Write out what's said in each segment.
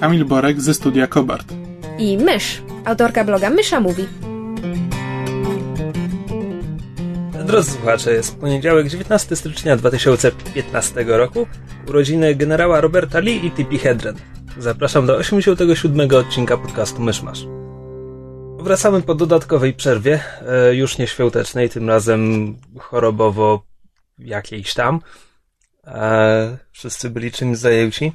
Kamil Borek ze studia Kobart. i Mysz, autorka bloga Mysza Mówi. Drodzy słuchacze, jest poniedziałek 19 stycznia 2015 roku, urodziny generała Roberta Lee i Tippi Hedren. Zapraszam do 87 odcinka podcastu Myszmasz. Wracamy po dodatkowej przerwie, e, już nie świątecznej, tym razem chorobowo jakiejś tam. E, Wszyscy byli czymś zajęci.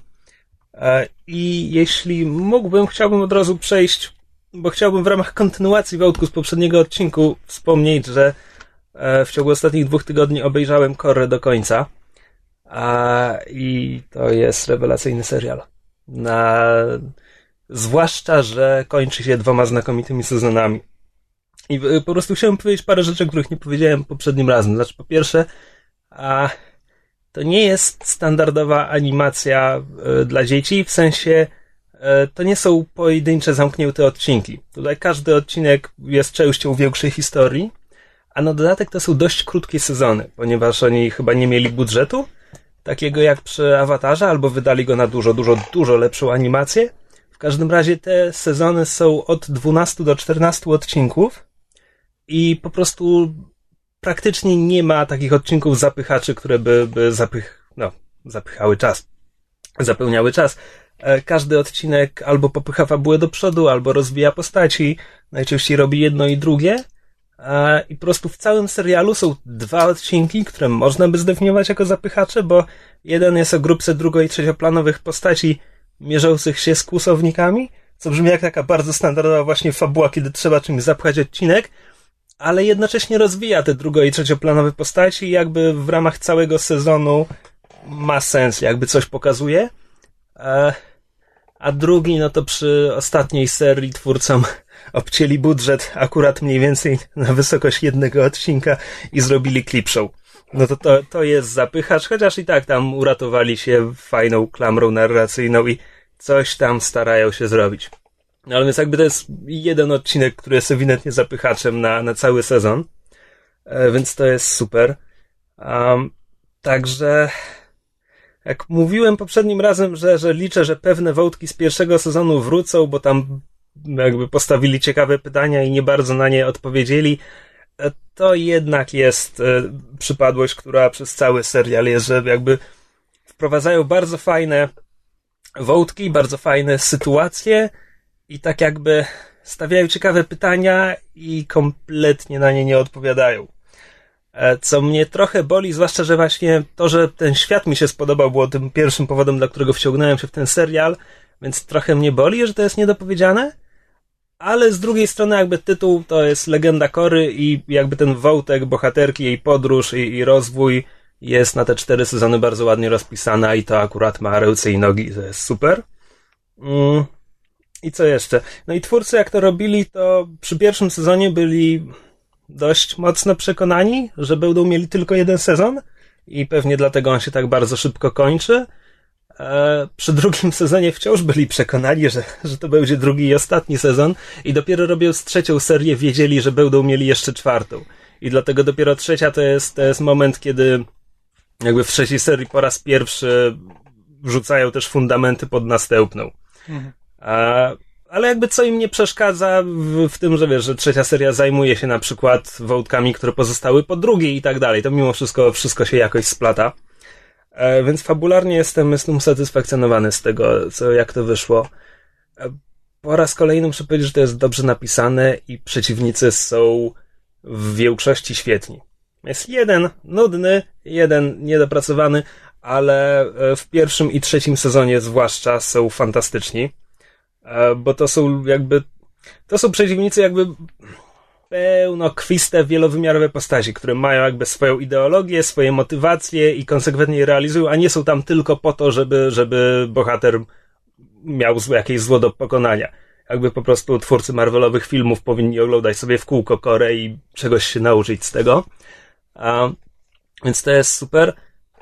E, I jeśli mógłbym, chciałbym od razu przejść, bo chciałbym w ramach kontynuacji wątku z poprzedniego odcinku wspomnieć, że e, w ciągu ostatnich dwóch tygodni obejrzałem Korę do końca. A, I to jest rewelacyjny serial. Na, zwłaszcza, że kończy się dwoma znakomitymi sezonami. I y, po prostu chciałem powiedzieć parę rzeczy, których nie powiedziałem poprzednim razem. Znaczy, po pierwsze, a, to nie jest standardowa animacja y, dla dzieci, w sensie y, to nie są pojedyncze, zamknięte odcinki. Tutaj każdy odcinek jest częścią większej historii, a na dodatek to są dość krótkie sezony, ponieważ oni chyba nie mieli budżetu, takiego jak przy Awatarze, albo wydali go na dużo, dużo, dużo lepszą animację. W każdym razie te sezony są od 12 do 14 odcinków i po prostu praktycznie nie ma takich odcinków zapychaczy, które by, by zapych, no, zapychały czas, zapełniały czas. E, Każdy odcinek albo popycha fabułę do przodu, albo rozwija postaci. Najczęściej robi jedno i drugie. I po prostu w całym serialu są dwa odcinki, które można by zdefiniować jako zapychacze, bo jeden jest o grupce drugo- i trzecioplanowych postaci mierzących się z kłusownikami, co brzmi jak taka bardzo standardowa właśnie fabuła, kiedy trzeba czymś zapchać odcinek, ale jednocześnie rozwija te drugo- i trzecioplanowe postaci i jakby w ramach całego sezonu ma sens, jakby coś pokazuje. E, a drugi, no to przy ostatniej serii twórcom obcięli budżet akurat mniej więcej na wysokość jednego odcinka i zrobili clip show. No to, to, to jest zapychacz, chociaż i tak tam uratowali się fajną klamrą narracyjną i coś tam starają się zrobić. No ale więc jakby to jest jeden odcinek, który jest ewidentnie zapychaczem na, na cały sezon. E, więc to jest super. Um, także jak mówiłem poprzednim razem, że, że liczę, że pewne wątki z pierwszego sezonu wrócą, bo tam jakby postawili ciekawe pytania i nie bardzo na nie odpowiedzieli, e, to jednak jest e, przypadłość, która przez cały serial jest, że jakby wprowadzają bardzo fajne wątki, bardzo fajne sytuacje i tak jakby stawiają ciekawe pytania i kompletnie na nie nie odpowiadają. E, Co mnie trochę boli, zwłaszcza, że właśnie to, że ten świat mi się spodobał, było tym pierwszym powodem, dla którego wciągnąłem się w ten serial, więc trochę mnie boli, że to jest niedopowiedziane. Ale z drugiej strony, jakby tytuł to jest Legenda Kory i jakby ten wątek bohaterki, jej podróż i, i rozwój jest na te cztery sezony bardzo ładnie rozpisana i to akurat ma ręce i nogi, to jest super. Mm. I co jeszcze? No i twórcy, jak to robili, to przy pierwszym sezonie byli dość mocno przekonani, że będą mieli tylko jeden sezon i pewnie dlatego on się tak bardzo szybko kończy. E, przy drugim sezonie wciąż byli przekonani, że, że to będzie drugi i ostatni sezon i dopiero robiąc trzecią serię wiedzieli, że będą mieli jeszcze czwartą. I dlatego dopiero trzecia to jest, to jest moment, kiedy jakby w trzeciej serii po raz pierwszy wrzucają też fundamenty pod następną. A, ale jakby co im nie przeszkadza w, w tym, że wiesz, że trzecia seria zajmuje się na przykład wątkami, które pozostały po drugiej i tak dalej. To mimo wszystko, wszystko się jakoś splata. E, więc fabularnie jestem, jestem usatysfakcjonowany z tego, co, jak to wyszło. E, po raz kolejny muszę powiedzieć, że to jest dobrze napisane i przeciwnicy są w większości świetni. Jest jeden nudny, jeden niedopracowany, ale e, w pierwszym i trzecim sezonie zwłaszcza są fantastyczni. E, bo to są jakby, to są przeciwnicy jakby pełnokwiste, wielowymiarowe postaci, które mają jakby swoją ideologię, swoje motywacje i konsekwentnie je realizują, a nie są tam tylko po to, żeby, żeby bohater miał jakieś zło do pokonania. Jakby po prostu twórcy Marvelowych filmów powinni oglądać sobie w kółko Korę i czegoś się nauczyć z tego. A, więc to jest super.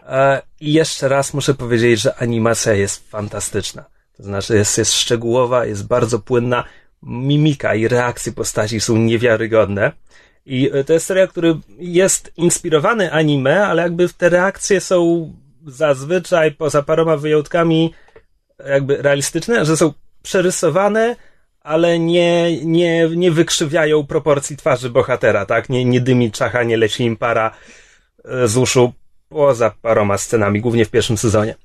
A, I jeszcze raz muszę powiedzieć, że animacja jest fantastyczna. To znaczy jest, jest szczegółowa, jest bardzo płynna. Mimika i reakcje postaci są niewiarygodne. I to jest serial, który jest inspirowany anime, ale jakby te reakcje są zazwyczaj, poza paroma wyjątkami, jakby realistyczne, że są przerysowane, ale nie, nie, nie wykrzywiają proporcji twarzy bohatera, tak? Nie, nie dymi czacha, nie leci im para e, z uszu, poza paroma scenami, głównie w pierwszym sezonie.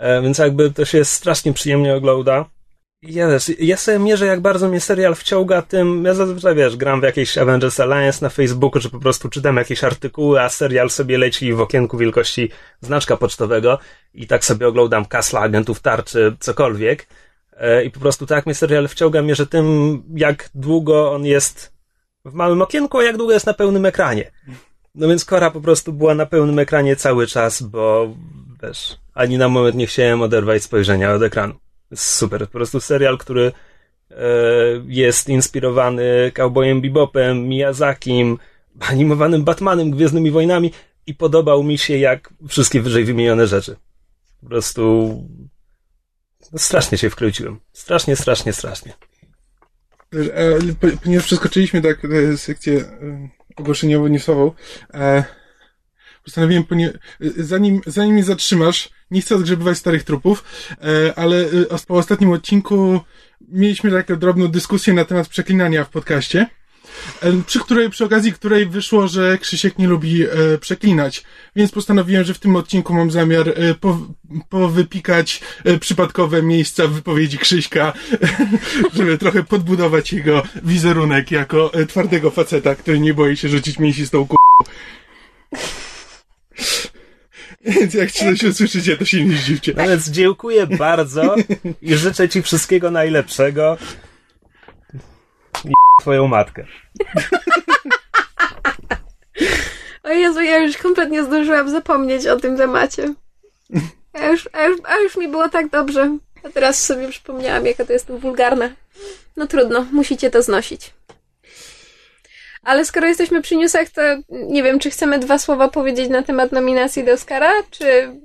E, więc jakby to się strasznie przyjemnie ogląda. Ja też, ja sobie mierzę, jak bardzo mnie serial wciąga tym, ja zazwyczaj, wiesz, gram w jakiejś Avengers Alliance na Facebooku, że po prostu czytam jakieś artykuły, a serial sobie leci w okienku wielkości znaczka pocztowego i tak sobie oglądam Kasla, Agentów Tarczy, cokolwiek. E, I po prostu tak mnie serial wciąga, mierzę tym, jak długo on jest w małym okienku, a jak długo jest na pełnym ekranie. No więc Kora po prostu była na pełnym ekranie cały czas, bo, wiesz, ani na moment nie chciałem oderwać spojrzenia od ekranu. Super, po prostu serial, który e, jest inspirowany Cowboyem Bebopem, Miyazakim, animowanym Batmanem, Gwiezdnymi Wojnami i podobał mi się jak wszystkie wyżej wymienione rzeczy. Po prostu no, strasznie się wkręciłem. Strasznie, strasznie, strasznie. E, ponieważ przeskoczyliśmy tak sekcję e, postanowiłem, zanim, zanim mnie zatrzymasz, nie chcę odgrzebywać starych trupów, e, ale e, po ostatnim odcinku mieliśmy taką drobną dyskusję na temat przeklinania w podcaście, e, przy której, przy okazji której wyszło, że Krzysiek nie lubi przeklinać, więc postanowiłem, że w tym odcinku mam zamiar po, powypikać przypadkowe miejsca w wypowiedzi Krzyśka, żeby trochę podbudować jego wizerunek jako twardego faceta, który nie boi się rzucić mięsistą k***. Więc jak coś usłyszycie, to się nie zdziwcie. No więc dziękuję bardzo i życzę ci wszystkiego najlepszego. I twoją matkę. O Jezu, ja już kompletnie zdążyłam zapomnieć o tym temacie. A już, a już, a już mi było tak dobrze. A teraz sobie przypomniałam, jaka to jest wulgarna. No trudno, musicie to znosić. Ale skoro jesteśmy przy newsach, to nie wiem, czy chcemy dwa słowa powiedzieć na temat nominacji do Oscara, czy...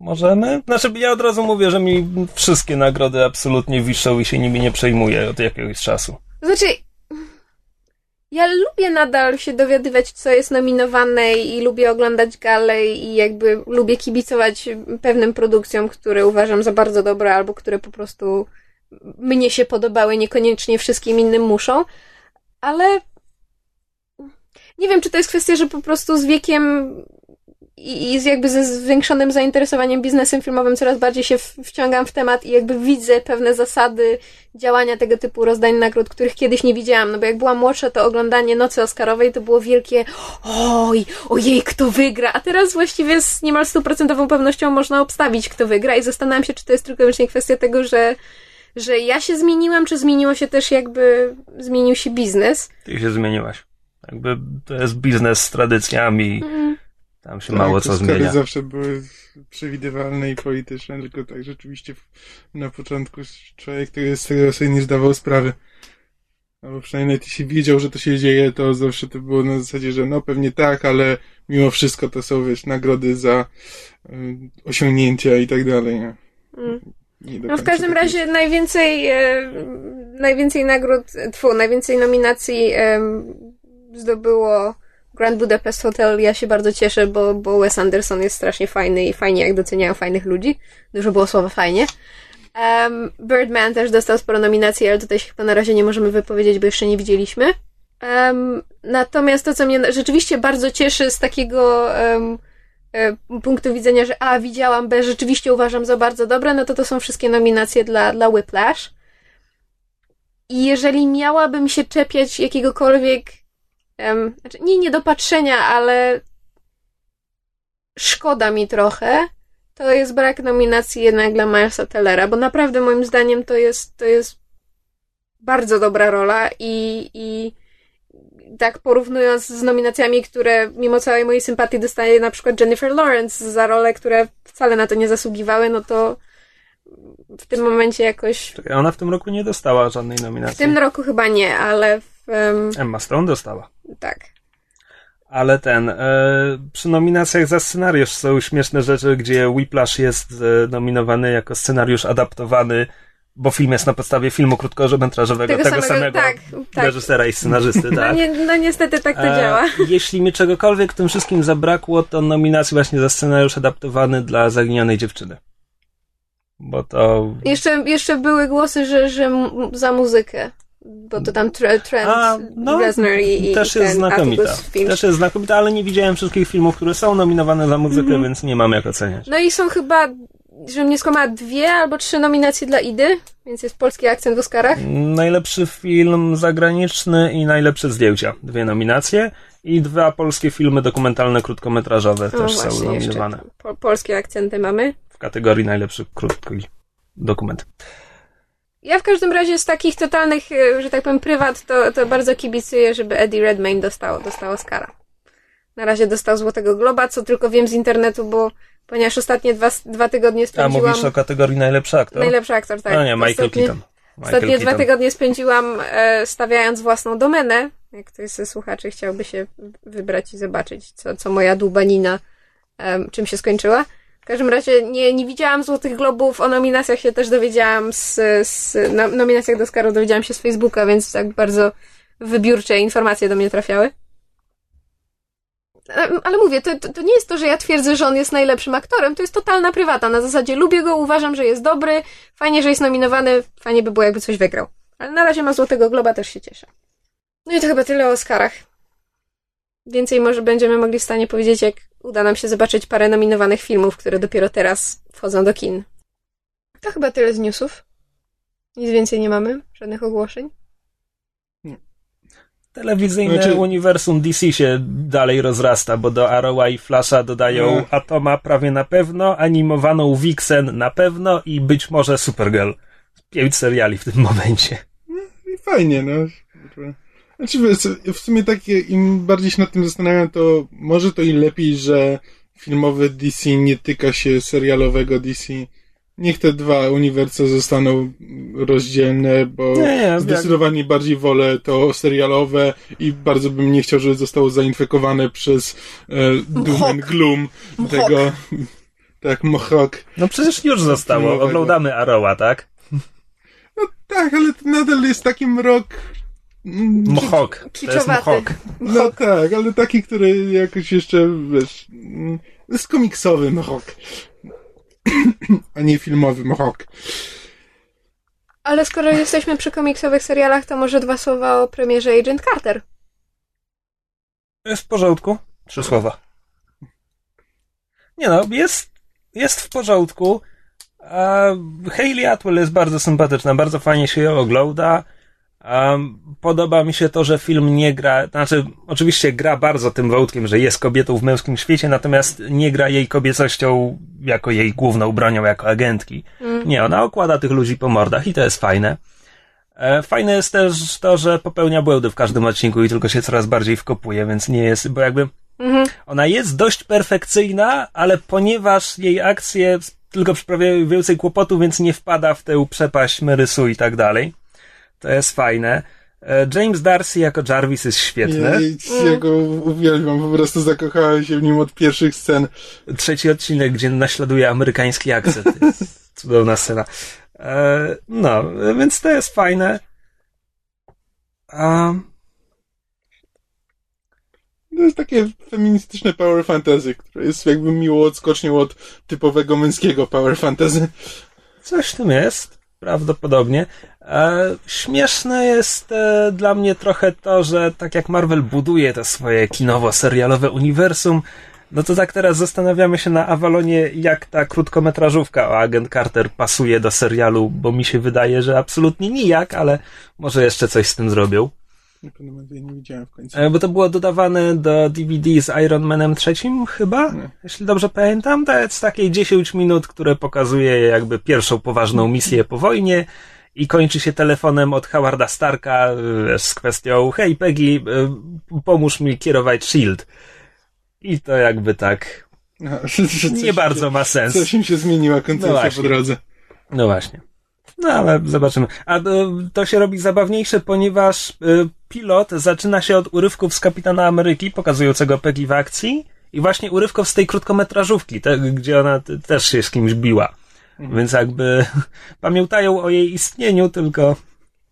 Możemy? Znaczy, ja od razu mówię, że mi wszystkie nagrody absolutnie wiszą i się nimi nie przejmuję od jakiegoś czasu. Znaczy, ja lubię nadal się dowiadywać, co jest nominowane i lubię oglądać gale i jakby lubię kibicować pewnym produkcjom, które uważam za bardzo dobre albo które po prostu mnie się podobały, niekoniecznie wszystkim innym muszą ale nie wiem, czy to jest kwestia, że po prostu z wiekiem i, z jakby ze zwiększonym zainteresowaniem biznesem filmowym coraz bardziej się wciągam w temat i jakby widzę pewne zasady działania tego typu rozdań nagród, których kiedyś nie widziałam. No bo jak byłam młodsza, to oglądanie Nocy Oscarowej to było wielkie oj, ojej, kto wygra. A teraz właściwie z niemal stuprocentową pewnością można obstawić, kto wygra i zastanawiam się, czy to jest tylko wyłącznie kwestia tego, że że ja się zmieniłam, czy zmieniło się też jakby, zmienił się biznes? Ty się zmieniłaś. Jakby to jest biznes z tradycjami. Mm. Tam się tak, mało co zmienia. zawsze były przewidywalne i polityczne, tylko tak rzeczywiście na początku człowiek tego z tego sobie nie zdawał sprawy. Albo przynajmniej ty się wiedział, że to się dzieje, to zawsze to było na zasadzie, że no pewnie tak, ale mimo wszystko to są, wiesz, nagrody za y, osiągnięcia i tak dalej. Nie? Mm. No w każdym razie najwięcej, e, najwięcej nagród, tfu, najwięcej nominacji e, zdobyło Grand Budapest Hotel. Ja się bardzo cieszę, bo, bo Wes Anderson jest strasznie fajny i fajnie jak doceniają fajnych ludzi. Dużo było słowa fajnie. Um, Birdman też dostał sporo nominacji, ale tutaj się chyba na razie nie możemy wypowiedzieć, bo jeszcze nie widzieliśmy. Um, natomiast to, co mnie rzeczywiście bardzo cieszy z takiego um, punktu widzenia, że a, widziałam, B, rzeczywiście uważam za bardzo dobre, no to to są wszystkie nominacje dla, dla Whiplash. I jeżeli miałabym się czepiać jakiegokolwiek, um, znaczy nie niedopatrzenia, ale szkoda mi trochę, to jest brak nominacji jednak dla Milesa Tellera, bo naprawdę moim zdaniem to jest, to jest bardzo dobra rola i, i tak porównując z nominacjami, które mimo całej mojej sympatii dostaje na przykład Jennifer Lawrence za role, które wcale na to nie zasługiwały, no to w tym momencie jakoś... Czekaj, ona w tym roku nie dostała żadnej W nominacji. tym roku chyba nie, ale w... em, Emma Stone dostała. tak. Ale ten, e, przy nominacjach za scenariusz są śmieszne rzeczy, gdzie Whiplash jest e, nominowany jako scenariusz adaptowany, bo film jest na podstawie filmu krótkometrażowego tego, samego, tak, tak. reżysera i scenarzysty, No, tak? nie, no niestety tak to E, działa. Jeśli mi czegokolwiek w tym wszystkim zabrakło, to nominacji właśnie za scenariusz adaptowany dla Zaginionej Dziewczyny. Bo to... Jeszcze, jeszcze były głosy, że, że za muzykę. Bo to tam Tre- Trent A, no, Reznor i, i też jest znakomita. Też jest znakomita, ale nie widziałem wszystkich filmów, które są nominowane za muzykę, Mhm. więc nie mam jak oceniać. No i są chyba, żebym nie skłamała, dwie albo trzy nominacje dla Idy, więc jest polski akcent w Oscarach. Najlepszy film zagraniczny i najlepsze zdjęcia. Dwie nominacje. I dwa polskie filmy dokumentalne, krótkometrażowe No też są nominowane. po, polskie akcenty mamy. W kategorii najlepszy krótki dokument. Ja w każdym razie z takich totalnych, e, że tak powiem, prywat, to, to bardzo kibicuję, żeby Eddie Redmayne dostał, dostał Oscara. Na razie dostał Złotego Globa, co tylko wiem z internetu, bo ponieważ ostatnie dwa, dwa tygodnie A spędziłam... mówisz o kategorii najlepszy aktor? Najlepszy aktor, tak. No nie, Michael Ostatnie- Keaton. Michael Ostatnie dwa Keaton. tygodnie spędziłam e, stawiając własną domenę. Jak ktoś ze słuchaczy chciałby się wybrać i zobaczyć, co, co moja dłubanina, em, czym się skończyła. W każdym razie nie, nie widziałam Złotych Globów, o nominacjach się też dowiedziałam z, z no, nominacjach do Oscarów dowiedziałam się z Facebooka, więc tak bardzo wybiórcze informacje do mnie trafiały. Ale mówię, to, to, to nie jest to, że ja twierdzę, że on jest najlepszym aktorem, to jest totalna prywata. Na zasadzie lubię go, uważam, że jest dobry, fajnie, że jest nominowany, fajnie by było, jakby coś wygrał. Ale na razie ma Złotego Globa, też się cieszę. No i to chyba tyle o Oscarach. Więcej może będziemy mogli w stanie powiedzieć, jak uda nam się zobaczyć parę nominowanych filmów, które dopiero teraz wchodzą do kin. To chyba tyle z newsów. Nic więcej nie mamy, żadnych ogłoszeń. Telewizyjne Znaczy- uniwersum DC się dalej rozrasta, bo do Arrowa i Flasha dodają No. Atoma prawie na pewno, animowaną Vixen na pewno i być może Supergirl. Pięć seriali w tym momencie. I fajnie, no. Znaczy, w sumie takie, im bardziej się nad tym zastanawiam, to może to i lepiej, że filmowe DC nie tyka się serialowego DC. Niech te dwa uniwersa zostaną rozdzielne, bo Nie, nie, zdecydowanie bardziej wolę to serialowe i bardzo bym nie chciał, żeby zostało zainfekowane przez e, Doom Mchok. and Gloom Mchok. tego, tak, Mohawk. No przecież już zostało. Filmowego. Oglądamy Arrowa, tak? Tak, ale to nadal jest taki mrok. mm, Mohawk. To jest Kiczowaty. Mohawk. No tak, ale taki, który jakoś jeszcze, wiesz, mm, jest komiksowy Mohawk. A nie filmowy Mohawk. Ale skoro jesteśmy przy komiksowych serialach, to może dwa słowa o premierze Agent Carter. Jest w porządku. Trzy słowa. Nie no, jest, jest w porządku. A Hayley Atwell jest bardzo sympatyczna, bardzo fajnie się ją ogląda. Um, podoba mi się to, że film nie gra, znaczy oczywiście gra bardzo tym wątkiem, że jest kobietą w męskim świecie, natomiast nie gra jej kobiecością jako jej główną bronią, jako agentki. Nie, ona okłada tych ludzi po mordach i to jest fajne. E, Fajne jest też to, że popełnia błędy w każdym odcinku i tylko się coraz bardziej wkopuje, więc nie jest, bo jakby Mhm. ona jest dość perfekcyjna, ale ponieważ jej akcje tylko przyprawiają więcej kłopotu, więc nie wpada w tę przepaść Merysu i tak dalej. To jest fajne. E, James Darcy jako Jarvis jest świetny. Ja, ja go uwielbiam, po prostu zakochałem się w nim od pierwszych scen. Trzeci odcinek, gdzie naśladuje amerykański akcent. Cudowna scena. E, No, więc to jest fajne. A, To jest takie feministyczne power fantasy, które jest jakby miło odskocznią od typowego męskiego power fantasy. Coś w tym jest, prawdopodobnie. E, śmieszne jest e, dla mnie trochę to, że tak jak Marvel buduje to swoje kinowo-serialowe uniwersum, no to tak teraz zastanawiamy się na Avalonie, jak ta krótkometrażówka o Agent Carter pasuje do serialu, bo mi się wydaje, że absolutnie nijak, ale może jeszcze coś z tym zrobią. Nie pamiętam, ja nie widziałem w końcu. E, Bo to było dodawane do DVD z Iron Manem trzecim, chyba? Nie. Jeśli dobrze pamiętam, to jest takie 10 minut, które pokazuje jakby pierwszą poważną misję po wojnie i kończy się telefonem od Howarda Starka e, z kwestią hej Peggy, e, pomóż mi kierować SHIELD. I to jakby tak coś nie się- bardzo ma sens. Coś im się zmieniła No koncepcja właśnie. po drodze. No właśnie. No ale zobaczymy. A to, to się robi zabawniejsze, ponieważ y, pilot zaczyna się od urywków z Kapitana Ameryki, pokazującego Peggy w akcji i właśnie urywków z tej krótkometrażówki, te, gdzie ona też się z kimś biła. Więc jakby pamiętają o jej istnieniu, tylko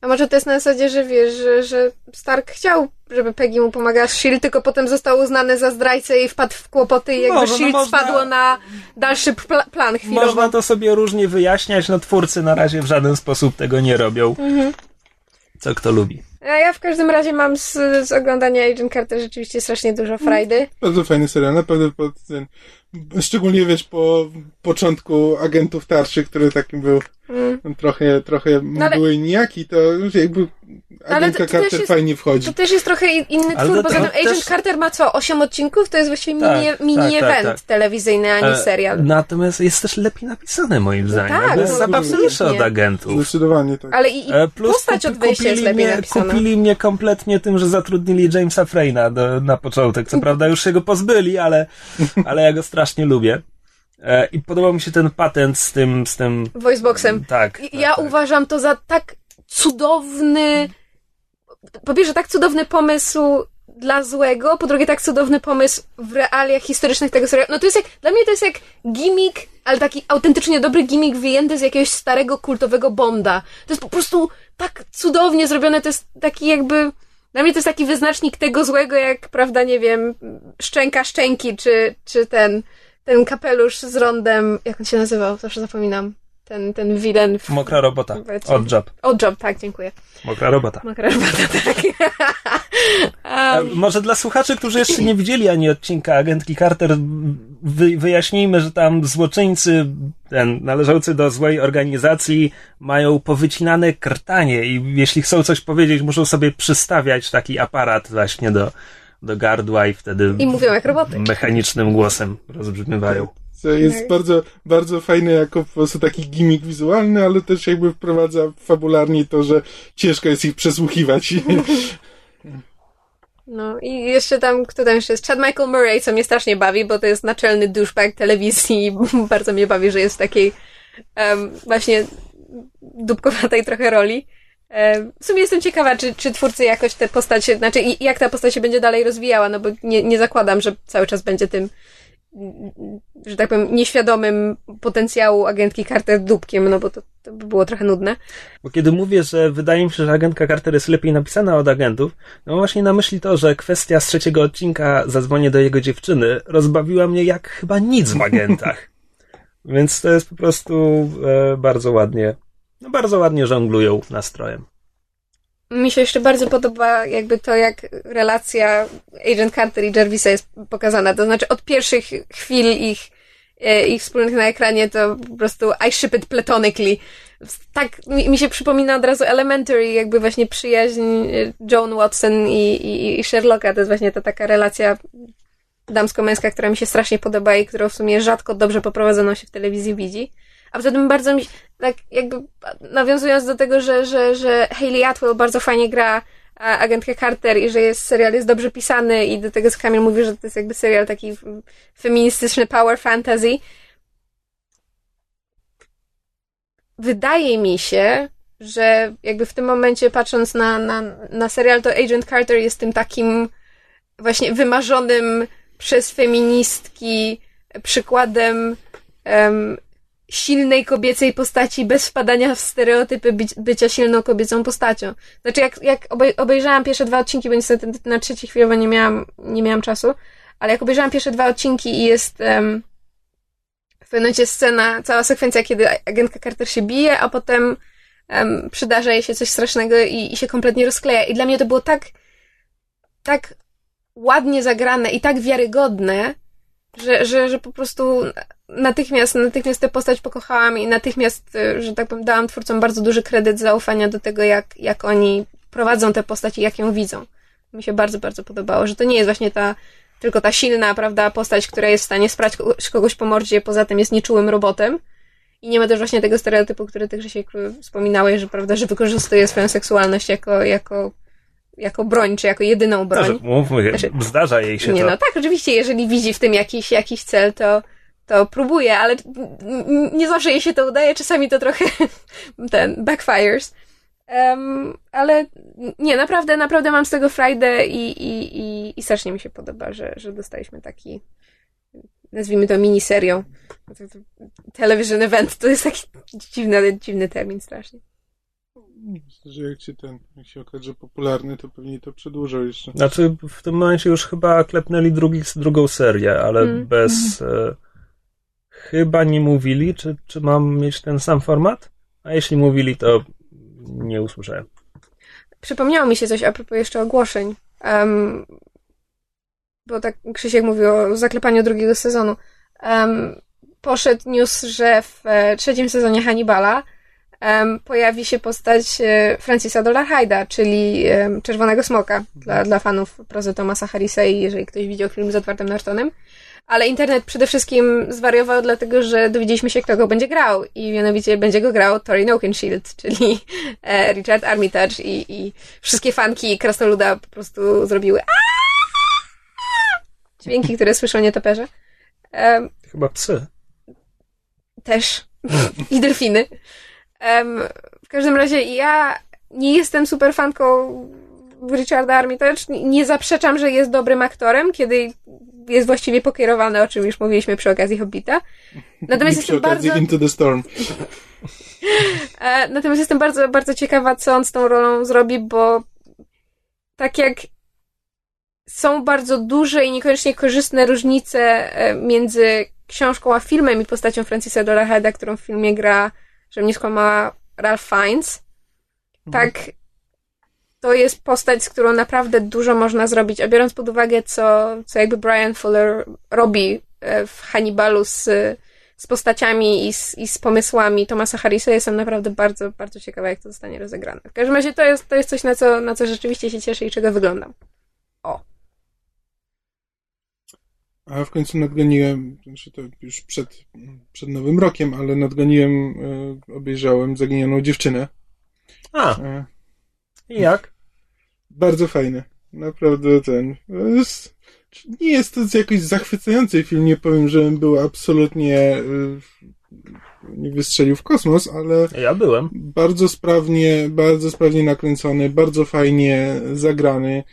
A może to jest na zasadzie, że wiesz, że, że Stark chciał, żeby Peggy mu pomagała z S.H.I.E.L.D., tylko potem został uznany za zdrajcę i wpadł w kłopoty i jakby Może, no S.H.I.E.L.D. można- spadło na dalszy pla- plan chwilowo. można to sobie różnie wyjaśniać, no twórcy na razie w żaden sposób tego nie robią. Co kto lubi. A ja w każdym razie mam z, z oglądania Agent Carter rzeczywiście strasznie dużo frajdy. Bardzo fajny serial, naprawdę pod ten, szczególnie wiesz, po początku Agentów Tarczy, który takim był Mm. trochę, trochę ale- mgły nijaki, to jakby ale Agentka to- to Carter jest- fajnie wchodzi. To też jest trochę inny Ale twór, poza tym Agent też- Carter ma co, 8 odcinków? To jest właściwie Tak, mini, tak, mini tak, event tak. telewizyjny, a nie E, serial. Natomiast jest też lepiej napisane moim zdaniem. tak, Jakby jest no, zabawniejsze od absolutnie. agentów. Zdecydowanie tak. Ale i, i E, Plus postać od wejścia jest kupili lepiej mnie, napisana. kupili mnie kompletnie tym, że zatrudnili Jamesa Freyna do, na początek. Co prawda już się go pozbyli, ale, ale ja go strasznie lubię. E, I podobał mi się ten patent z tym, z tym, Voiceboxem. tak. I- tak, Ja tak. uważam to za tak cudowny. Po pierwsze, tak cudowny pomysł dla złego, po drugie, tak cudowny pomysł w realiach historycznych tego serialu. No to jest jak, dla mnie to jest jak gimmick, ale taki autentycznie dobry gimmick wyjęty z jakiegoś starego kultowego Bonda. To jest po prostu tak cudownie zrobione, to jest taki jakby, dla mnie to jest taki wyznacznik tego złego, jak, prawda, nie wiem, szczęka szczęki, czy, czy ten, ten kapelusz z rondem, jak on się nazywał, zawsze zapominam. Ten, ten wilen w Mokra robota. Od job. Odd Job, tak, dziękuję. Mokra robota. Mokra robota, tak. E, um, Może dla słuchaczy, którzy jeszcze nie widzieli ani odcinka agentki Carter, wy, wyjaśnijmy, że tam złoczyńcy ten, należący do złej organizacji mają powycinane krtanie i jeśli chcą coś powiedzieć, muszą sobie przystawiać taki aparat właśnie do, do gardła i wtedy I mówią jak roboty. mechanicznym głosem rozbrzmiewają. Co jest bardzo, bardzo fajne jako po prostu taki gimmick wizualny, ale też jakby wprowadza fabularnie to, że ciężko jest ich przesłuchiwać. No i jeszcze tam, kto tam jeszcze jest? Chad Michael Murray, co mnie strasznie bawi, bo to jest naczelny douchebag telewizji i bardzo mnie bawi, że jest w takiej em, właśnie dupkowatej trochę roli. W sumie jestem ciekawa, czy, czy twórcy jakoś tę postać, znaczy i- jak ta postać się będzie dalej rozwijała, no bo nie, nie zakładam, że cały czas będzie tym, że tak powiem, nieświadomym potencjału agentki Carter dupkiem, no bo to, to by było trochę nudne. Bo kiedy mówię, że wydaje mi się, że agentka Carter jest lepiej napisana od agentów, no właśnie na myśli to, że kwestia z trzeciego odcinka Zadzwonię do jego dziewczyny rozbawiła mnie jak chyba nic w agentach. Więc to jest po prostu e, bardzo ładnie, bardzo ładnie żonglują nastrojem. Mi się jeszcze bardzo podoba jakby to, jak relacja Agent Carter i Jarvisa jest pokazana. To znaczy od pierwszych chwil ich, e, ich wspólnych na ekranie to po prostu I ship it platonically. Tak mi, mi się przypomina od razu Elementary, jakby właśnie przyjaźń e, Joan Watson i, i, i Sherlocka. To jest właśnie ta taka relacja damsko-męska, która mi się strasznie podoba i którą w sumie rzadko dobrze poprowadzoną się w telewizji widzi. A poza tym bardzo mi, tak jakby nawiązując do tego, że, że, że Hayley Atwell bardzo fajnie gra agentkę Carter i że jest serial jest dobrze pisany i do tego co Kamil mówi, że to jest jakby serial taki feministyczny power fantasy. Wydaje mi się, że jakby w tym momencie patrząc na, na, na serial, to Agent Carter jest tym takim właśnie wymarzonym przez feministki przykładem em, silnej kobiecej postaci bez wpadania w stereotypy bycia silną kobiecą postacią. Znaczy, jak, jak obej- obejrzałam pierwsze dwa odcinki, bo niestety na trzeci chwilowo nie miałam, nie miałam czasu, ale jak obejrzałam pierwsze dwa odcinki i jest em, w pewnym momencie scena, cała sekwencja, kiedy agentka Carter się bije, a potem em, przydarza jej się coś strasznego i, i się kompletnie rozkleja. I dla mnie to było tak, tak ładnie zagrane i tak wiarygodne, że, że, że po prostu natychmiast, natychmiast tę postać pokochałam i natychmiast, y, że tak powiem, dałam twórcom bardzo duży kredyt zaufania do tego, jak, jak oni prowadzą tę postać i jak ją widzą. Mi się bardzo, bardzo podobało, że to nie jest właśnie ta, tylko ta silna, prawda, postać, która jest w stanie sprać kogoś, po mordzie, poza tym jest nieczułym robotem. I nie ma też właśnie tego stereotypu, który ty, Grzesiek, wspominałeś, że, prawda, że wykorzystuje swoją seksualność jako, jako, jako broń, czy jako jedyną broń. Znaczy, mówmy, Znaczy- zdarza jej się Nie, to. no tak, oczywiście, jeżeli widzi w tym jakiś, jakiś cel, to, to próbuję, ale nie zawsze jej się to udaje, czasami to trochę ten backfires. Um, ale nie, naprawdę, naprawdę mam z tego frajdę i, i, i, i strasznie mi się podoba, że, że dostaliśmy taki, nazwijmy to miniserią. Television event to jest taki dziwny, dziwny termin strasznie. Myślę, że jak się ten, jak się okaże popularny, to pewnie to przedłużą jeszcze. Znaczy, w tym momencie już chyba klepnęli drugi, drugą serię, ale mm. bez. E, chyba nie mówili, czy, czy mam mieć ten sam format? A jeśli mówili, to nie usłyszałem. Przypomniało mi się coś a propos jeszcze ogłoszeń. Um, bo tak Krzysiek mówił o zaklepaniu drugiego sezonu. Um, poszedł news, że w e, trzecim sezonie Hannibala um, pojawi się postać e, Francisa Dolarhyda, czyli Czerwonego Smoka dla, dla fanów prozy Tomasa Harrisa i jeżeli ktoś widział film z Edwardem Nortonem. Ale internet przede wszystkim zwariował, dlatego że dowiedzieliśmy się, kto go będzie grał. I mianowicie będzie go grał Tori Oakenshield, czyli e, Richard Armitage i, i wszystkie fanki Krasnoluda po prostu zrobiły dźwięki, które słyszą nietoperze. Um, Chyba psy. Też. I delfiny. Um, w każdym razie ja nie jestem super fanką Richarda Armitage. Nie zaprzeczam, że jest dobrym aktorem, kiedy jest właściwie pokierowany, o czym już mówiliśmy przy okazji Hobbita. Natomiast jestem bardzo... Into the Storm. E, natomiast jestem bardzo, bardzo ciekawa, co on z tą rolą zrobi, bo tak jak są bardzo duże i niekoniecznie korzystne różnice e, między książką a filmem i postacią Francisa Dolarheada, którą w filmie gra, że mnie skłamała Ralph Fiennes. Mhm. Tak, to jest postać, z którą naprawdę dużo można zrobić, a biorąc pod uwagę, co, co jakby Brian Fuller robi e, w Hannibalu z, z postaciami i z, i z pomysłami Tomasa Harrisa, jestem naprawdę bardzo, bardzo ciekawa, jak to zostanie rozegrane. W każdym razie to jest, to jest coś, na co, na co rzeczywiście się cieszę i czego wyglądam. O. A w końcu nadgoniłem, znaczy to już przed, przed Nowym Rokiem, ale nadgoniłem, e, obejrzałem Zaginioną Dziewczynę. A. I jak? Bardzo fajny. Naprawdę ten. Jest, nie jest to jakoś zachwycający film, nie powiem, że był absolutnie e, nie wystrzelił w kosmos, ale. Ja byłem. Bardzo sprawnie, bardzo sprawnie nakręcony, bardzo fajnie zagrany.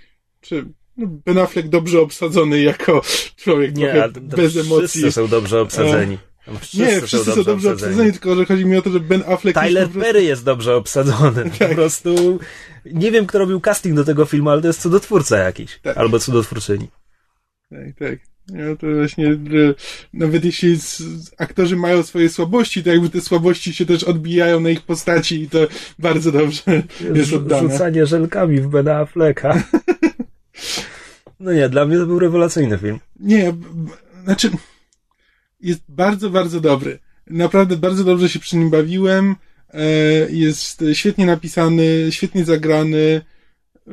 Czy Ben Affleck dobrze obsadzony jako człowiek nie, trochę bez emocji. Wszyscy są dobrze obsadzeni. Wszyscy nie, wszyscy są dobrze, obsadzeni. obsadzeni, tylko że chodzi mi o to, że Ben Affleck... Tyler prostu... Perry jest dobrze obsadzony. Tak. Po prostu nie wiem, kto robił casting do tego filmu, ale to jest cudotwórca jakiś. Tak. Albo cudotwórczyni. Tak, tak. Ja to właśnie, nawet jeśli aktorzy mają swoje słabości, to jakby te słabości się też odbijają na ich postaci i to bardzo dobrze jest, jest oddane. Rzucanie żelkami w Bena Afflecka. No nie, dla mnie to był rewelacyjny film. Nie, znaczy jest bardzo, bardzo dobry. Naprawdę bardzo dobrze się przy nim bawiłem. E, jest świetnie napisany, świetnie zagrany. E,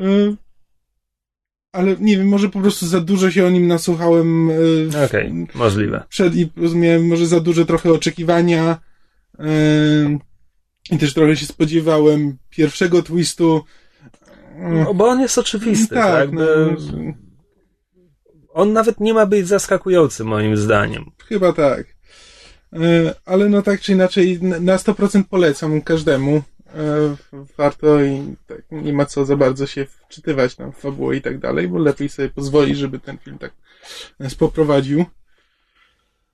ale nie wiem, może po prostu za dużo się o nim nasłuchałem. E, Okej, okay, możliwe. Przed i miałem może za duże trochę oczekiwania. I też trochę się spodziewałem pierwszego twistu. No, bo on jest oczywisty, tak? tak? No, on nawet nie ma być zaskakujący, moim zdaniem. Chyba tak. E, ale no tak czy inaczej, na 100% polecam każdemu. E, warto i tak, nie ma co za bardzo się wczytywać tam w fabułę i tak dalej, bo lepiej sobie pozwoli, żeby ten film tak nas poprowadził.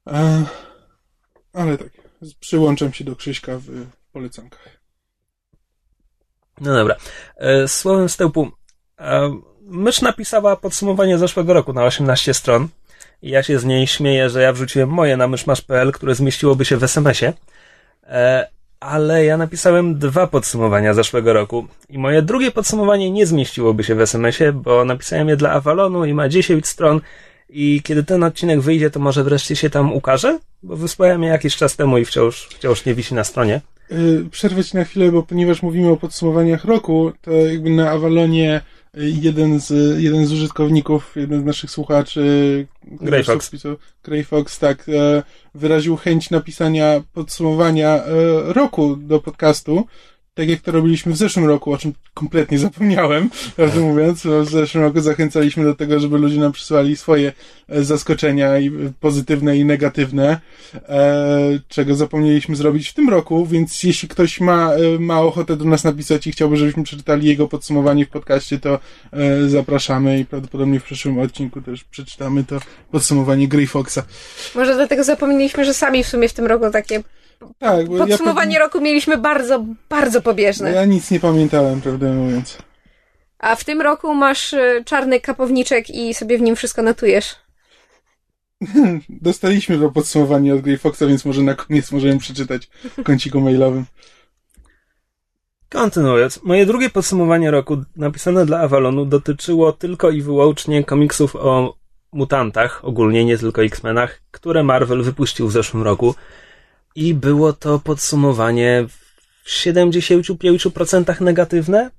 E, ale tak, przyłączam się do Krzyśka w polecankach. No dobra. Słowem wstępu. Mysz napisała podsumowanie zeszłego roku na 18 stron. I ja się z niej śmieję, że ja wrzuciłem moje na myszmasz.pl, które zmieściłoby się w SMS-ie. E, ale ja napisałem dwa podsumowania zeszłego roku. I moje drugie podsumowanie nie zmieściłoby się w SMS-ie, bo napisałem je dla Avalonu i ma 10 stron. I kiedy ten odcinek wyjdzie, to może wreszcie się tam ukaże? Bo wysłałem je jakiś czas temu i wciąż, wciąż nie wisi na stronie. Yy, przerwać na chwilę, bo ponieważ mówimy o podsumowaniach roku, to jakby na Avalonie jeden z, jeden z użytkowników, jeden z naszych słuchaczy, Greyfox, Greyfox, tak, e, wyraził chęć napisania podsumowania e, roku do podcastu, tak jak to robiliśmy w zeszłym roku, o czym kompletnie zapomniałem, prawdę mówiąc, w zeszłym roku zachęcaliśmy do tego, żeby ludzie nam przysłali swoje e, zaskoczenia i e, pozytywne i negatywne, e, czego zapomnieliśmy zrobić w tym roku, więc jeśli ktoś ma, ma ochotę do nas napisać i chciałby, żebyśmy przeczytali jego podsumowanie w podcaście, to zapraszamy i prawdopodobnie w przyszłym odcinku też przeczytamy to podsumowanie Grey Foxa. Może dlatego zapomnieliśmy, że sami w sumie w tym roku takie tak, bo Podsumowanie ja roku mieliśmy bardzo, bardzo pobieżne. Ja nic nie pamiętałem, prawdę mówiąc. A w tym roku masz y, czarny kapowniczek i sobie w nim wszystko notujesz. Dostaliśmy to podsumowanie od Grey Foxa, więc może na koniec możemy przeczytać w kąciku mailowym. Kontynuując, moje drugie podsumowanie roku napisane dla Avalonu dotyczyło tylko i wyłącznie komiksów o mutantach, ogólnie nie tylko X-Menach, które Marvel wypuścił w zeszłym roku i było to podsumowanie w 75% negatywne.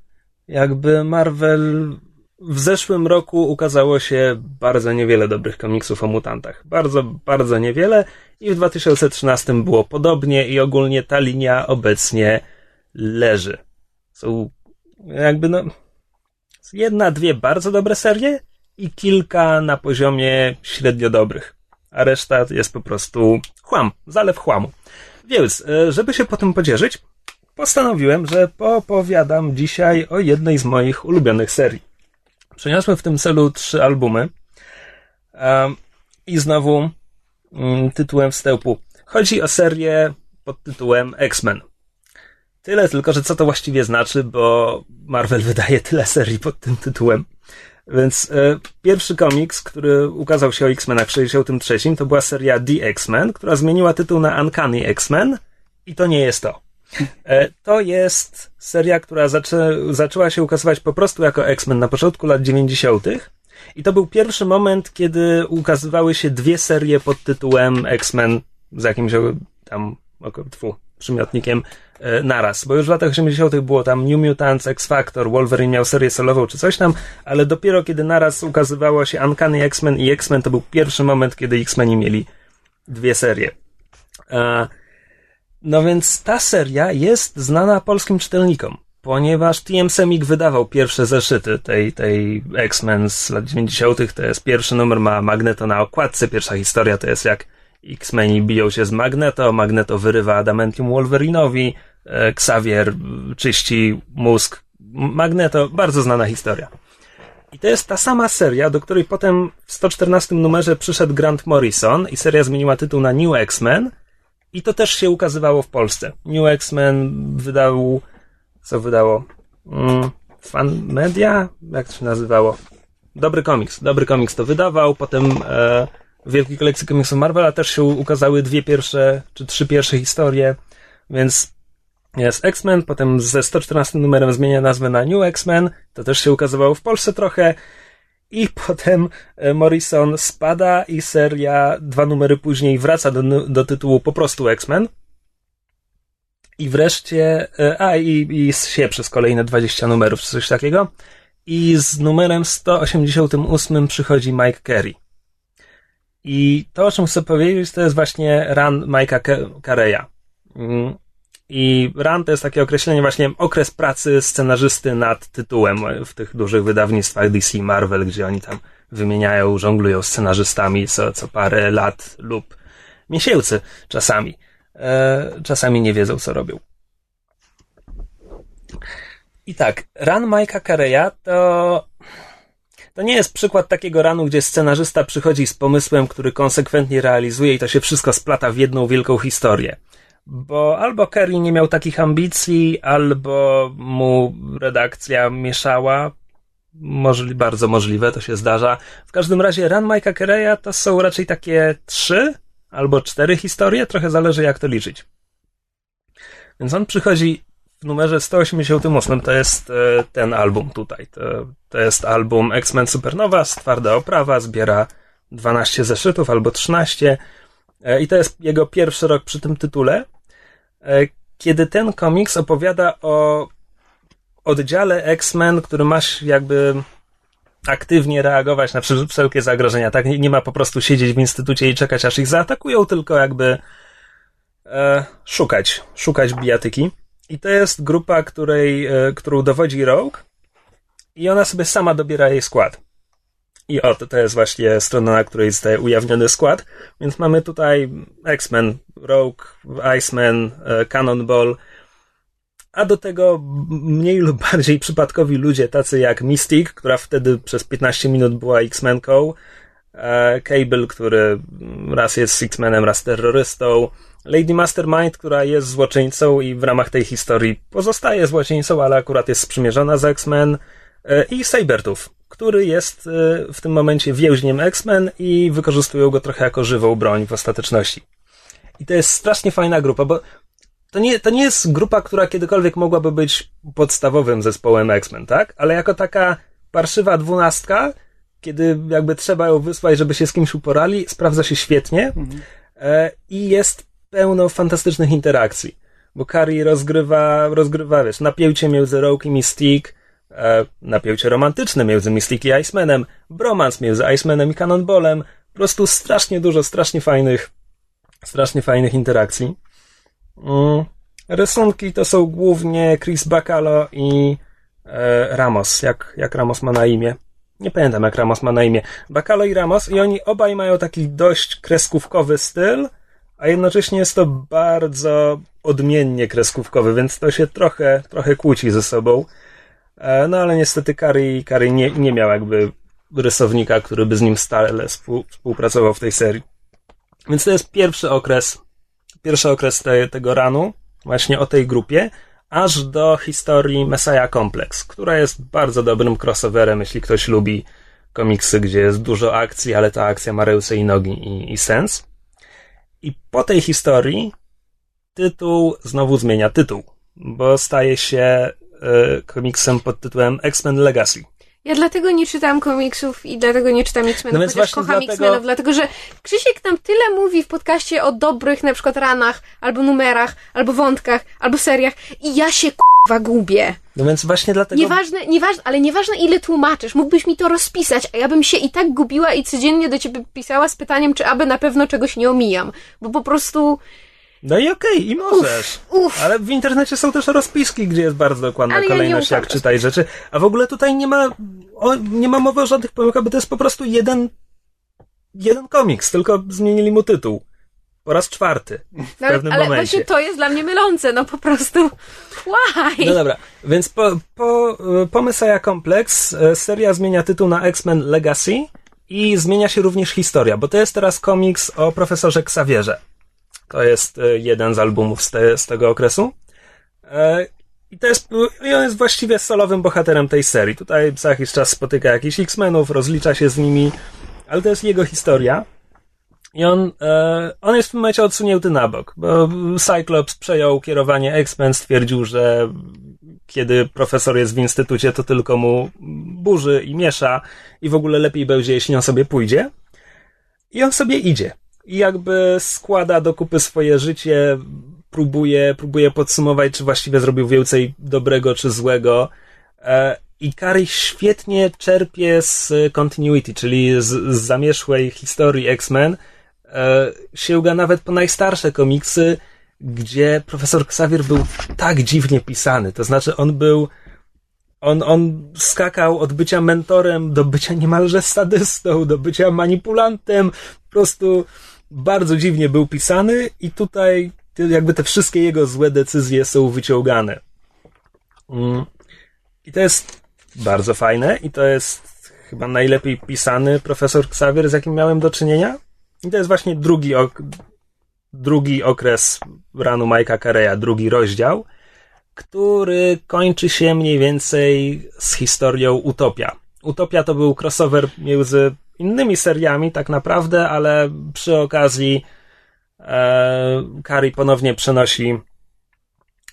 Jakby Marvel w zeszłym roku ukazało się bardzo niewiele dobrych komiksów o mutantach. Bardzo, bardzo niewiele i w 2013 było podobnie i ogólnie ta linia obecnie leży. Są jakby no jedna, dwie bardzo dobre serie i kilka na poziomie średnio dobrych a reszta jest po prostu chłam, zalew chłamu. Więc, e, żeby się po tym podzielić, postanowiłem, że opowiadam dzisiaj o jednej z moich ulubionych serii. Przeniosłem w tym celu trzy albumy i znowu mm, tytułem wstępu. Chodzi o serię pod tytułem X-Men. Tyle tylko, że co to właściwie znaczy, bo Marvel wydaje tyle serii pod tym tytułem. Więc e, pierwszy komiks, który ukazał się o X-Menach w 63, to była seria The X-Men, która zmieniła tytuł na Uncanny X-Men i to nie jest to. E, to jest seria, która zaczę, zaczęła się ukazywać po prostu jako X-Men na początku lat 90. I to był pierwszy moment, kiedy ukazywały się dwie serie pod tytułem X-Men z jakimś tam, tfu, przymiotnikiem naraz, bo już w latach 80. było tam New Mutants, X Factor, Wolverine miał serię solową czy coś tam, ale dopiero kiedy naraz ukazywało się Uncanny X-Men i X-Men, to był pierwszy moment, kiedy X-Meni mieli dwie serie. E, no więc ta seria jest znana polskim czytelnikom, ponieważ TM Semik wydawał pierwsze zeszyty tej, tej X-Men z lat 90. To jest pierwszy numer, ma Magneto na okładce, pierwsza historia to jest jak X-Meni biją się z Magneto, Magneto wyrywa adamantium Wolverinowi, e, Xavier czyści mózg Magneto, bardzo znana historia. I to jest ta sama seria, do której potem w 114 numerze przyszedł Grant Morrison i seria zmieniła tytuł na New X-Men i to też się ukazywało w Polsce. New X-Men wydał, co wydało? Mm, Fan Media? Jak to się nazywało? Dobry komiks. Dobry komiks to wydawał, potem e, w wielkiej kolekcji komiksów Marvela też się ukazały dwie pierwsze, czy trzy pierwsze historie, więc jest X-Men, potem ze 114 numerem zmienia nazwę na New X-Men, to też się ukazywało w Polsce trochę, i potem e, Morrison spada i seria dwa numery później wraca do, do tytułu po prostu X-Men. I wreszcie, e, a i, i się przez kolejne 20 numerów, czy coś takiego. I z numerem 188 przychodzi Mike Carey. I to, o czym chcę powiedzieć, to jest właśnie run Mike'a Careya. I run to jest takie określenie właśnie okres pracy scenarzysty nad tytułem w tych dużych wydawnictwach DC Marvel, gdzie oni tam wymieniają, żonglują scenarzystami co, co parę lat lub miesięcy czasami. E, czasami nie wiedzą, co robią. I tak, run Mike'a Careya to to nie jest przykład takiego ranu, gdzie scenarzysta przychodzi z pomysłem, który konsekwentnie realizuje i to się wszystko splata w jedną wielką historię. Bo albo Kerry nie miał takich ambicji, albo mu redakcja mieszała. Możli, bardzo możliwe, to się zdarza. W każdym razie Run Mike'a Kereya to są raczej takie trzy albo cztery historie, trochę zależy jak to liczyć. Więc on przychodzi w numerze 188 to jest e, ten album tutaj. To, to jest album X-Men Supernowa z twarda oprawa, zbiera 12 zeszytów albo 13 e, i to jest jego pierwszy rok przy tym tytule, kiedy ten komiks opowiada o oddziale X-Men, który masz jakby aktywnie reagować na wszelkie zagrożenia, tak? Nie, nie, ma po prostu siedzieć w instytucie i czekać, aż ich zaatakują, tylko jakby e, szukać, szukać bijatyki. I to jest grupa, której, e, którą dowodzi Rogue i ona sobie sama dobiera jej skład. I oto to jest właśnie strona, na której zostaje ujawniony skład. Więc mamy tutaj X-Men, Rogue, Iceman, e, Cannonball, a do tego mniej lub bardziej przypadkowi ludzie, tacy jak Mystic, która wtedy przez 15 minut była X-Menką, e, Cable, który raz jest X-Menem, raz terrorystą, Lady Mastermind, która jest złoczyńcą i w ramach tej historii pozostaje złoczyńcą, ale akurat jest sprzymierzona z X-Men, e, i Sabertooth, który jest e, w tym momencie więźniem X-Men i wykorzystują go trochę jako żywą broń w ostateczności. I to jest strasznie fajna grupa, bo to nie, to nie jest grupa, która kiedykolwiek mogłaby być podstawowym zespołem X-Men, tak? Ale jako taka parszywa dwunastka, kiedy jakby trzeba ją wysłać, żeby się z kimś uporali, sprawdza się świetnie mhm. e, i jest pełno fantastycznych interakcji. Bo Kari rozgrywa, rozgrywa, wiesz, napięcie między Rogue i Mystique, e, napięcie romantyczne między Mystique i Icemanem, bromans między Icemanem i Cannonballem, po prostu strasznie dużo, strasznie fajnych, strasznie fajnych interakcji. Mm. Rysunki to są głównie Chris Bacalo i e, Ramos. Jak, jak Ramos ma na imię? Nie pamiętam, jak Ramos ma na imię. Bacalo i Ramos, i oni obaj mają taki dość kreskówkowy styl, a jednocześnie jest to bardzo odmiennie kreskówkowy, więc to się trochę, trochę kłóci ze sobą. E, no ale niestety Kari, Kari nie, nie miał jakby rysownika, który by z nim stale współpracował w tej serii. Więc to jest pierwszy okres pierwszy okres te, tego ranu, właśnie o tej grupie, aż do historii Messiah Complex, która jest bardzo dobrym crossoverem, jeśli ktoś lubi komiksy, gdzie jest dużo akcji, ale ta akcja ma ręce i nogi i, i sens. I po tej historii tytuł znowu zmienia tytuł, bo staje się komiksem pod tytułem X-Men Legacy. Ja dlatego nie czytam komiksów i dlatego nie czytam X-Menów, no chociaż kocham dlatego... X-Menów, dlatego że Krzysiek nam tyle mówi w podcaście o dobrych na przykład ranach, albo numerach, albo wątkach, albo seriach i ja się k***wa gubię. No więc właśnie dlatego... Nieważne, nieważne, ale nieważne ile tłumaczysz, mógłbyś mi to rozpisać, a ja bym się i tak gubiła i codziennie do ciebie pisała z pytaniem, czy aby na pewno czegoś nie omijam, bo po prostu... No i okej, okay, i możesz. Uf, uf. Ale w internecie są też rozpiski, gdzie jest bardzo dokładna Ale kolejność, ja jak czytaj rzeczy. A w ogóle tutaj nie ma, o, nie ma mowy o żadnych pomyłkach, bo to jest po prostu jeden, jeden komiks, tylko zmienili mu tytuł. Po raz czwarty. W no, pewnym ale momencie. właśnie to jest dla mnie mylące, no po prostu. Why? No dobra, więc po, po, po Messiah Complex e, seria zmienia tytuł na X-Men Legacy i zmienia się również historia, bo to jest teraz komiks o profesorze Xavierze. To jest e, jeden z albumów z, te, z tego okresu. E, I to jest, on jest właściwie solowym bohaterem tej serii. Tutaj za jakiś czas spotyka jakichś X-Menów, rozlicza się z nimi, ale to jest jego historia. I on, e, on jest w tym momencie odsunięty na bok, bo Cyclops przejął kierowanie X-Men, stwierdził, że kiedy profesor jest w instytucie, to tylko mu burzy i miesza i w ogóle lepiej będzie, jeśli on sobie pójdzie. I on sobie idzie i jakby składa do kupy swoje życie, próbuje, próbuje podsumować, czy właściwie zrobił więcej dobrego czy złego. E, I Kari świetnie czerpie z continuity, czyli z, z zamierzchłej historii X-Men. E, sięga nawet po najstarsze komiksy, gdzie profesor Xavier był tak dziwnie pisany. To znaczy, on był. On, on skakał od bycia mentorem do bycia niemalże sadystą, do bycia manipulantem. Po prostu bardzo dziwnie był pisany i tutaj jakby te wszystkie jego złe decyzje są wyciągane. Mm. I to jest bardzo fajne i to jest chyba najlepiej pisany profesor Xavier, z jakim miałem do czynienia. I to jest właśnie drugi, ok drugi okres ranu Majka Careya, drugi rozdział, który kończy się mniej więcej z historią Utopia. Utopia to był crossover między innymi seriami tak naprawdę, ale przy okazji e, Kari ponownie przenosi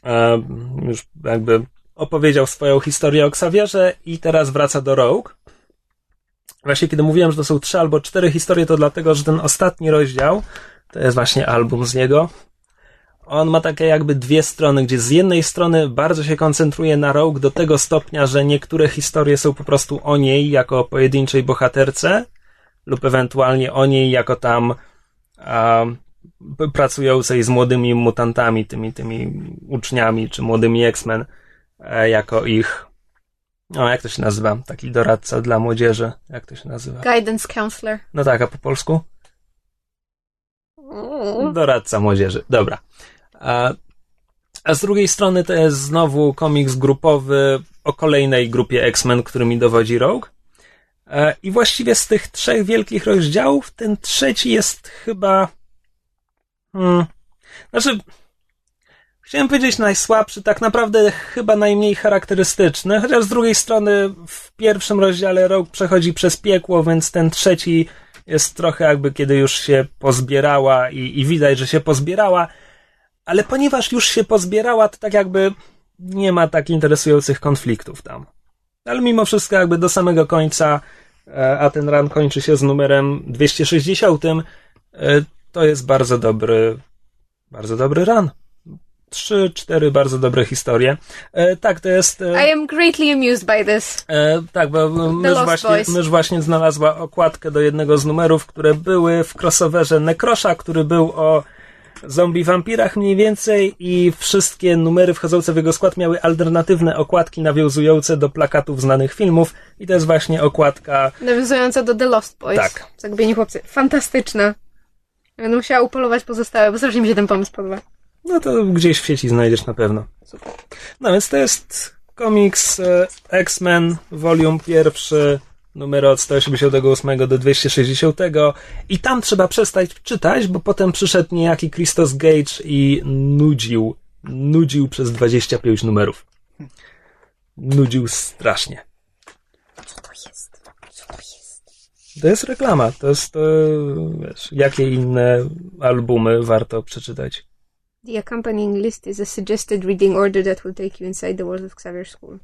e, już jakby opowiedział swoją historię o Xavierze i teraz wraca do Rogue. Właśnie kiedy mówiłem, że to są trzy albo cztery historie, to dlatego, że ten ostatni rozdział to jest właśnie album z niego. On ma takie jakby dwie strony, gdzie z jednej strony bardzo się koncentruje na Rogue do tego stopnia, że niektóre historie są po prostu o niej jako pojedynczej bohaterce, lub ewentualnie o niej jako tam a, pracującej z młodymi mutantami, tymi, tymi uczniami, czy młodymi X-Men, e, jako ich, no jak to się nazywa, taki doradca dla młodzieży, jak to się nazywa? Guidance counselor. No tak, a po polsku? Doradca młodzieży, dobra. A, z drugiej strony to jest znowu komiks grupowy o kolejnej grupie X-Men, którymi dowodzi Rogue. I właściwie z tych trzech wielkich rozdziałów, ten trzeci jest chyba. Hmm, znaczy, chciałem powiedzieć najsłabszy, tak naprawdę chyba najmniej charakterystyczny, chociaż z drugiej strony w pierwszym rozdziale Rogue przechodzi przez piekło, więc ten trzeci jest trochę jakby kiedy już się pozbierała i, i widać, że się pozbierała, ale ponieważ już się pozbierała, to tak jakby nie ma tak interesujących konfliktów tam. Ale mimo wszystko jakby do samego końca, e, a ten run kończy się z numerem 260, e, to jest bardzo dobry, bardzo dobry run. Trzy, cztery bardzo dobre historie. E, tak, to jest. I am greatly amused by this. Tak, bo mysz właśnie, mysz właśnie znalazła okładkę do jednego z numerów, które były w crossoverze Nekrosza, który był o zombie wampirach mniej więcej i wszystkie numery wchodzące w jego skład miały alternatywne okładki nawiązujące do plakatów znanych filmów i to jest właśnie okładka... Nawiązująca do The Lost Boys. Tak. Zagubieni chłopcy. Fantastyczna. Będę musiała upolować pozostałe, bo strasznie mi się ten pomysł podoba. No to gdzieś w sieci znajdziesz na pewno. Super. No więc to jest komiks e, X-Men, volume pierwszy, numery od 188 do 260 i tam trzeba przestać czytać, bo potem przyszedł niejaki Christos Gage i nudził, nudził przez 25 numerów. Nudził strasznie. Co to jest? Co to jest? To jest reklama, to jest, to, wiesz, jakie inne albumy warto przeczytać. The accompanying list is a suggested reading order that will take you inside the walls of Xavier School.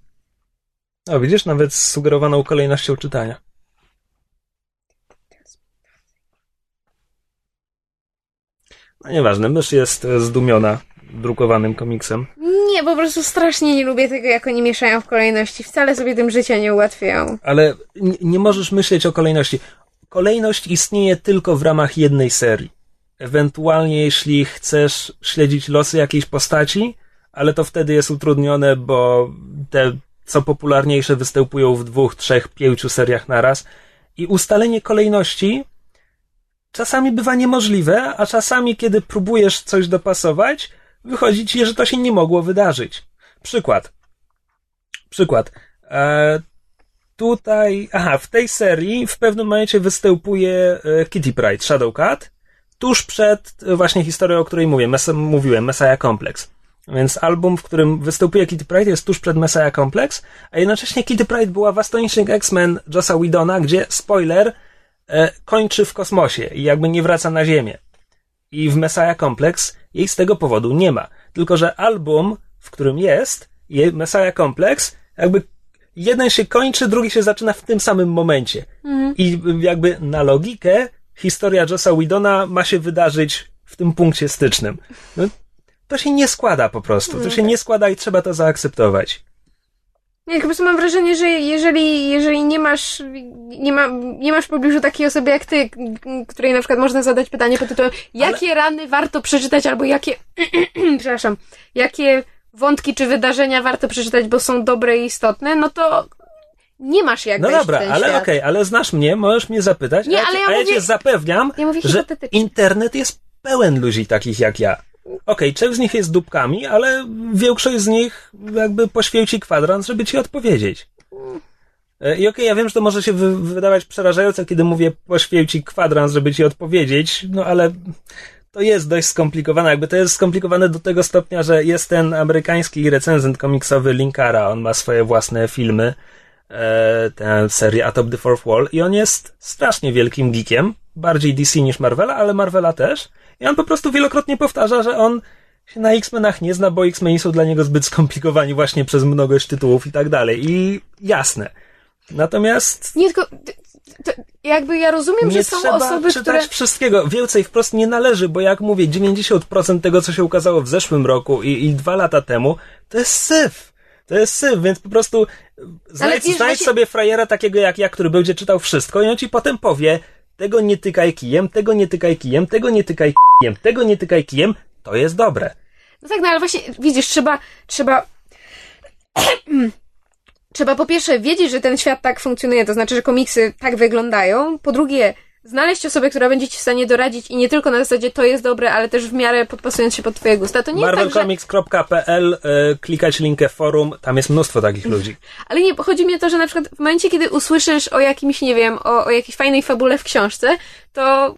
O, widzisz, nawet z sugerowaną kolejnością czytania. No nieważne, mysz jest zdumiona drukowanym komiksem. Nie, po prostu strasznie nie lubię tego, jak oni mieszają w kolejności. Wcale sobie tym życia nie ułatwiają. Ale nie, nie możesz myśleć o kolejności. Kolejność istnieje tylko w ramach jednej serii. Ewentualnie, jeśli chcesz śledzić losy jakiejś postaci, ale to wtedy jest utrudnione, bo te co popularniejsze występują w dwóch, trzech, pięciu seriach naraz i ustalenie kolejności czasami bywa niemożliwe, a czasami, kiedy próbujesz coś dopasować, wychodzi ci, że to się nie mogło wydarzyć. Przykład. Przykład. E, tutaj, aha, w tej serii w pewnym momencie występuje e, Kitty Pride, Shadowcat, tuż przed e, właśnie historią, o której mówię, mes- mówiłem, Messiah Complex. Więc album, w którym występuje Kitty Pride jest tuż przed Messiah Complex, a jednocześnie Kitty Pride była w Astonishing X-Men Jossa Widona, gdzie, spoiler, e, kończy w kosmosie i jakby nie wraca na Ziemię. I w Messiah Complex jej z tego powodu nie ma. Tylko, że album, w którym jest, Messiah Complex, jakby jeden się kończy, drugi się zaczyna w tym samym momencie. Mhm. I jakby na logikę historia Jossa Widona ma się wydarzyć w tym punkcie stycznym. No, to się nie składa po prostu. To się nie składa i trzeba to zaakceptować. Nie, po prostu mam wrażenie, że jeżeli, jeżeli nie masz, nie, ma, nie masz w pobliżu takiej osoby jak ty, której na przykład można zadać pytanie pod tytułem, jakie Ale... rany warto przeczytać, albo jakie, przepraszam, jakie wątki czy wydarzenia warto przeczytać, bo są dobre i istotne, no to nie masz jak No dobra, ale okej, okay, ale znasz mnie, możesz mnie zapytać, nie, a, ja, ale ja, ja mówię, cię zapewniam, ja że internet jest pełen ludzi takich jak ja. Okej, okay, część z nich jest dupkami, ale większość z nich jakby poświęci kwadrans, żeby ci odpowiedzieć. E, I okej, okay, ja wiem, że to może się wy wydawać przerażające, kiedy mówię poświęci kwadrans, żeby ci odpowiedzieć, no ale to jest dość skomplikowane. Jakby to jest skomplikowane do tego stopnia, że jest ten amerykański recenzent komiksowy Linkara, on ma swoje własne filmy, e, tę serię Atop the Fourth Wall i on jest strasznie wielkim geekiem, bardziej DC niż Marvela, ale Marvela też. I on po prostu wielokrotnie powtarza, że on się na X-Menach nie zna, bo X-Meni są dla niego zbyt skomplikowani właśnie przez mnogość tytułów i tak dalej. I jasne. Natomiast... Nie, tylko... To jakby ja rozumiem, nie że są trzeba osoby, czytać które... wszystkiego. Więcej wprost nie należy, bo jak mówię, 90% tego, co się ukazało w zeszłym roku i, i dwa lata temu, to jest syf. To jest syf, więc po prostu znajdź, znajdź sobie frajera takiego jak ja, który będzie czytał wszystko i on ci potem powie, tego nie tykaj kijem, tego nie tykaj kijem, tego nie tykaj kijem, tego nie tykaj kijem, to jest dobre. No tak, no ale właśnie, widzisz, trzeba, trzeba, trzeba po pierwsze wiedzieć, że ten świat tak funkcjonuje, to znaczy, że komiksy tak wyglądają. Po drugie, znaleźć osobę, która będzie ci w stanie doradzić i nie tylko na zasadzie to jest dobre, ale też w miarę podpasując się pod twoje gusta. To nie jest tak, że... marvelcomics.pl y, klikać linkę forum, tam jest mnóstwo takich ludzi. Ale nie, chodzi mi o to, że na przykład w momencie, kiedy usłyszysz o jakimś, nie wiem, o, o jakiejś fajnej fabule w książce, to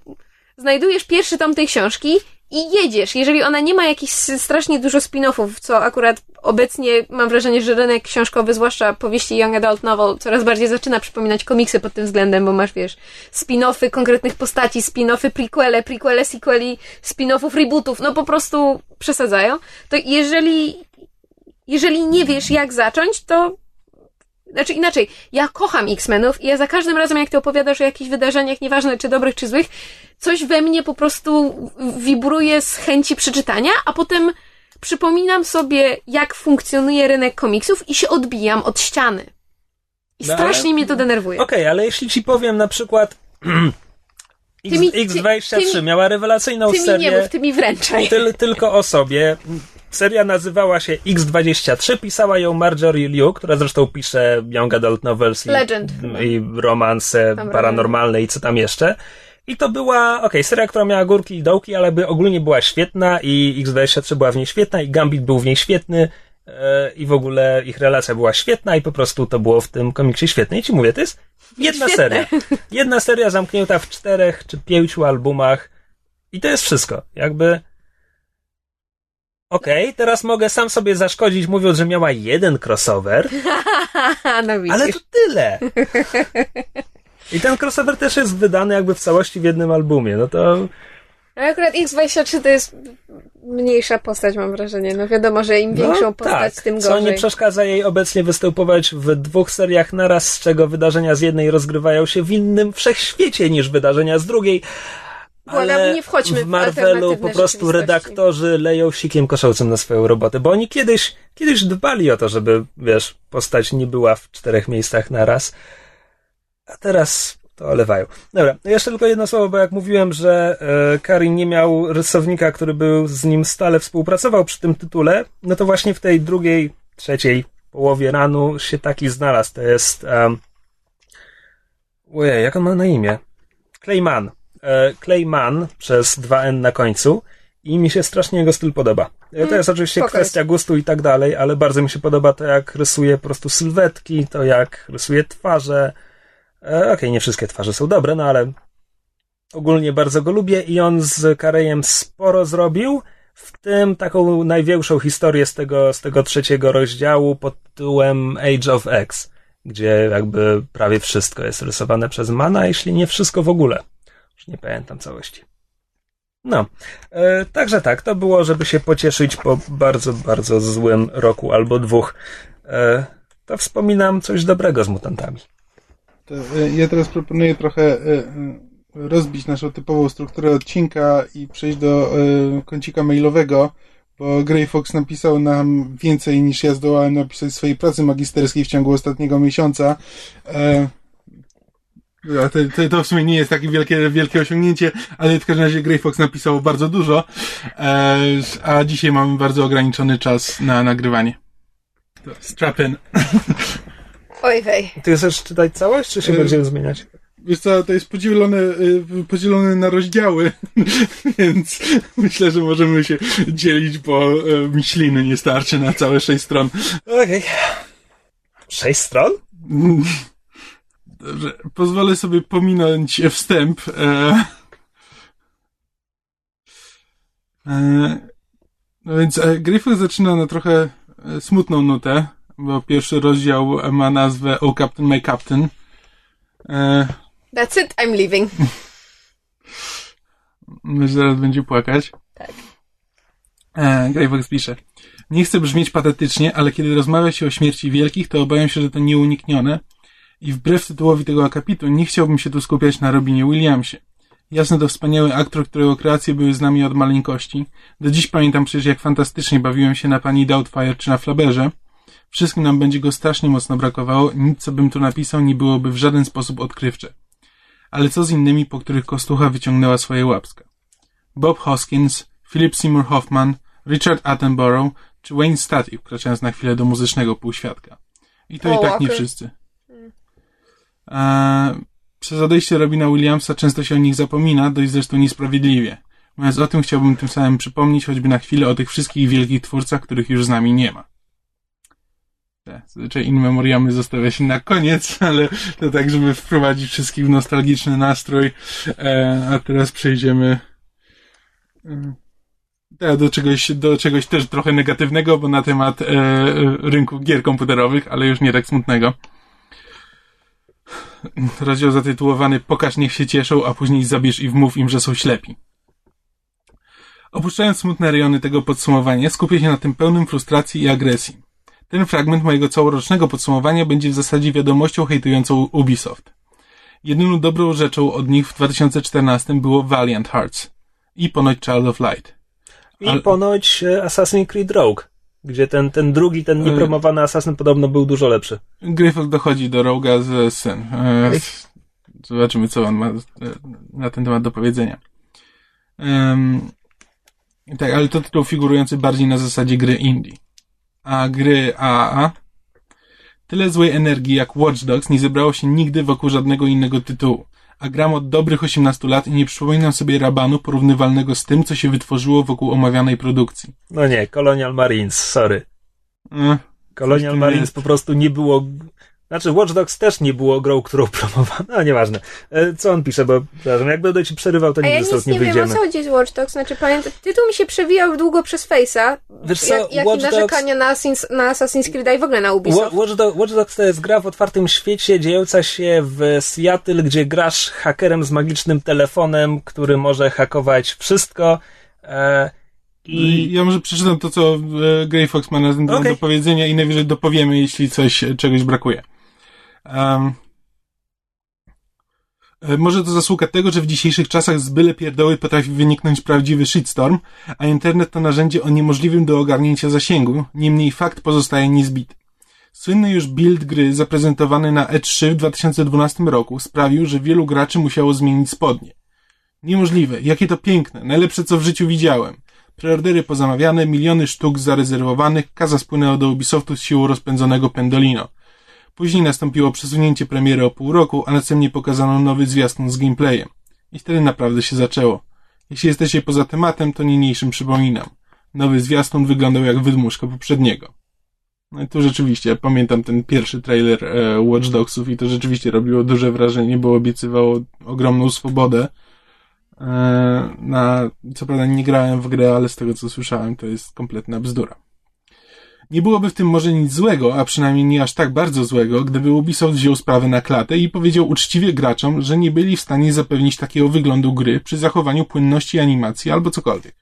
znajdujesz pierwszy tom tej książki i jedziesz. Jeżeli ona nie ma jakichś strasznie dużo spin-offów, co akurat obecnie mam wrażenie, że rynek książkowy, zwłaszcza powieści Young Adult Novel, coraz bardziej zaczyna przypominać komiksy pod tym względem, bo masz, wiesz, spin-offy konkretnych postaci, spin-offy prequele, prequele, sequeli, spin-offów, rebootów, no po prostu przesadzają. To jeżeli, jeżeli nie wiesz jak zacząć, to znaczy inaczej, ja kocham X-Menów i ja za każdym razem, jak ty opowiadasz o jakichś wydarzeniach, nieważne czy dobrych, czy złych, coś we mnie po prostu wibruje z chęci przeczytania, a potem przypominam sobie, jak funkcjonuje rynek komiksów i się odbijam od ściany. I No, strasznie ale- mnie to denerwuje. Okej, ale jeśli ci powiem na przykład X, mi- ty- X23 ty mi- miała rewelacyjną Ty mi serię nie mów, ty mi wręczaj. tyl, tylko o sobie. Seria nazywała się X23, pisała ją Marjorie Liu, która zresztą pisze young adult novels i, Legend. i romanse Tam paranormalne i co tam jeszcze. I to była, okej, seria, która miała górki i dołki, ale by ogólnie była świetna i X23 była w niej świetna i Gambit był w niej świetny i w ogóle ich relacja była świetna i po prostu to było w tym komiksie świetne. I ci mówię, to jest jedna Świetne. seria. Jedna seria zamknięta w czterech czy pięciu albumach i to jest wszystko. Jakby Okej, teraz mogę sam sobie zaszkodzić, mówiąc, że miała jeden crossover, no ale to tyle. I ten crossover też jest wydany jakby w całości w jednym albumie. No to Ale akurat X23 to jest mniejsza postać, mam wrażenie. No wiadomo, że im większą no, postać, tak, tym Co gorzej. nie przeszkadza jej obecnie występować w dwóch seriach naraz, z czego wydarzenia z jednej rozgrywają się w innym wszechświecie niż wydarzenia z drugiej. Błagam, Ale nie wchodźmy w Marvelu po prostu redaktorzy leją sikiem koszałcem na swoją robotę, bo oni kiedyś, kiedyś dbali o to, żeby, wiesz, postać nie była w czterech miejscach naraz, a teraz to olewają. Dobra, jeszcze tylko jedno słowo, bo jak mówiłem, że e, Karin nie miał rysownika, który był z nim stale współpracował przy tym tytule, no to właśnie w tej drugiej, trzeciej połowie ranu się taki znalazł. To jest um, ojej, jak on ma na imię? Clayman. E, Clayman przez 2N na końcu i mi się strasznie jego styl podoba. E, To jest oczywiście spoko kwestia gustu i tak dalej, ale bardzo mi się podoba to, jak rysuje po prostu sylwetki, to jak rysuje twarze. E, Okej, nie wszystkie twarze są dobre, no ale ogólnie bardzo go lubię i on z Karejem sporo zrobił, w tym taką największą historię z tego, z tego trzeciego rozdziału pod tytułem Age of X, gdzie jakby prawie wszystko jest rysowane przez Mana, jeśli nie wszystko w ogóle. Już nie pamiętam całości. No, e, także tak, to było, żeby się pocieszyć po bardzo, bardzo złym roku albo dwóch. E, to wspominam coś dobrego z mutantami. To, e, ja teraz proponuję trochę e, e, rozbić naszą typową strukturę odcinka i przejść do kącika mailowego, bo Grey Fox napisał nam więcej niż ja zdołałem napisać swojej pracy magisterskiej w ciągu ostatniego miesiąca. To, to, to w sumie nie jest takie wielkie, wielkie osiągnięcie, ale w każdym razie Grey Fox napisał bardzo dużo, a dzisiaj mamy bardzo ograniczony czas na nagrywanie. Strap in. Oj wej. Ty chcesz czytać całość, czy się E, będziemy zmieniać? Wiesz co, to jest podzielone, y, podzielone na rozdziały, więc myślę, że możemy się dzielić, bo y, mi śliny nie starczy na całe sześć stron. Okej. Sześć stron? Dobrze, pozwolę sobie pominąć wstęp. E, e, no więc e, Gryfok zaczyna na trochę e, smutną nutę, bo pierwszy rozdział ma nazwę Oh Captain, My Captain. E, That's it, I'm leaving. Myślę, zaraz będzie płakać. Tak. E, Greyfox pisze. Nie chcę brzmieć patetycznie, ale kiedy rozmawia się o śmierci wielkich, to obawiam się, że to nieuniknione. I wbrew tytułowi tego akapitu, nie chciałbym się tu skupiać na Robinie Williamsie. Jasne to wspaniały aktor, którego kreacje były z nami od maleńkości. Do dziś pamiętam przecież, jak fantastycznie bawiłem się na pani Doubtfire czy na Flaberze. Wszystkim nam będzie go strasznie mocno brakowało, nic co bym tu napisał nie byłoby w żaden sposób odkrywcze. Ale co z innymi, po których Kostucha wyciągnęła swoje łapska? Bob Hoskins, Philip Seymour Hoffman, Richard Attenborough czy Wayne Static, wkraczając na chwilę do muzycznego półświadka. I to O, i tak nie wszyscy. Eee, przez odejście Robina Williamsa często się o nich zapomina, dość zresztą niesprawiedliwie. Mówiąc o tym, chciałbym tym samym przypomnieć choćby na chwilę o tych wszystkich wielkich twórcach, których już z nami nie ma. Zazwyczaj in memoriamy zostawia się na koniec, ale to tak, żeby wprowadzić wszystkich w nostalgiczny nastrój. E, a teraz przejdziemy e, teraz do czegoś, do czegoś też trochę negatywnego, bo na temat e, rynku gier komputerowych, ale już nie tak smutnego. Rozdział zatytułowany Pokaż niech się cieszą, a później zabierz i wmów im, że są ślepi. Opuszczając smutne rejony tego podsumowania, skupię się na tym pełnym frustracji i agresji. Ten fragment mojego całorocznego podsumowania będzie w zasadzie wiadomością hejtującą Ubisoft. Jedyną dobrą rzeczą od nich w 2014 było Valiant Hearts i ponoć Child of Light. I Ale- ponoć e, Assassin's Creed Rogue, gdzie ten, ten drugi, ten niepromowany Assassin podobno był dużo lepszy. Gryfok dochodzi do Roga z sen. E, zobaczymy, co on ma e, na ten temat do powiedzenia. Em, tak, ale to tytuł figurujący bardziej na zasadzie gry indie. A gry AAA Tyle złej energii jak Watch Dogs nie zebrało się nigdy wokół żadnego innego tytułu. A gram od dobrych 18 lat i nie przypominam sobie rabanu porównywalnego z tym, co się wytworzyło wokół omawianej produkcji. No nie, Colonial Marines, sorry. E, Colonial Marines po prostu nie było. Znaczy, Watch Dogs też nie było grą, którą promowano. No, nieważne. E, Co on pisze, bo przepraszam, jak będę ci przerywał, to A ja nigdy stąd nic nie nie wiem, o wyjdziemy. co chodzi z Watch Dogs. Znaczy, pamiętam, tytuł mi się przewijał długo przez Face'a. Wiesz co, jak, jak Watch i narzekania na, Assassin's, na Assassin's Creed i w ogóle na Ubisoft. Watch, Do- Watch Dogs to jest gra w otwartym świecie dziejąca się w Seattle, gdzie grasz hakerem z magicznym telefonem, który może hakować wszystko. E, I I ja może przeczytam to, co e, Grey Fox ma na Okej. do powiedzenia i najwyżej dopowiemy, jeśli coś, e, czegoś brakuje. Um, może to zasługa tego, że w dzisiejszych czasach z byle pierdoły potrafi wyniknąć prawdziwy shitstorm, a internet to narzędzie o niemożliwym do ogarnięcia zasięgu, niemniej fakt pozostaje niezbity. Słynny już build gry zaprezentowany na E3 w 2012 roku sprawił, że wielu graczy musiało zmienić spodnie. Niemożliwe, jakie to piękne, najlepsze co w życiu widziałem. Preordery pozamawiane, miliony sztuk zarezerwowanych, kaza spłynęła do Ubisoftu z siłą rozpędzonego Pendolino. Później nastąpiło przesunięcie premiery o pół roku, a następnie pokazano nowy zwiastun z gameplayem. I wtedy naprawdę się zaczęło. Jeśli jesteście poza tematem, to niniejszym przypominam. Nowy zwiastun wyglądał jak wydmuszka poprzedniego. No i tu rzeczywiście, pamiętam ten pierwszy trailer e, Watch Dogsów i to rzeczywiście robiło duże wrażenie, bo obiecywało ogromną swobodę. E, na, co prawda nie grałem w grę, ale z tego co słyszałem, to jest kompletna bzdura. Nie byłoby w tym może nic złego, a przynajmniej nie aż tak bardzo złego, gdyby Ubisoft wziął sprawę na klatę i powiedział uczciwie graczom, że nie byli w stanie zapewnić takiego wyglądu gry przy zachowaniu płynności animacji albo cokolwiek.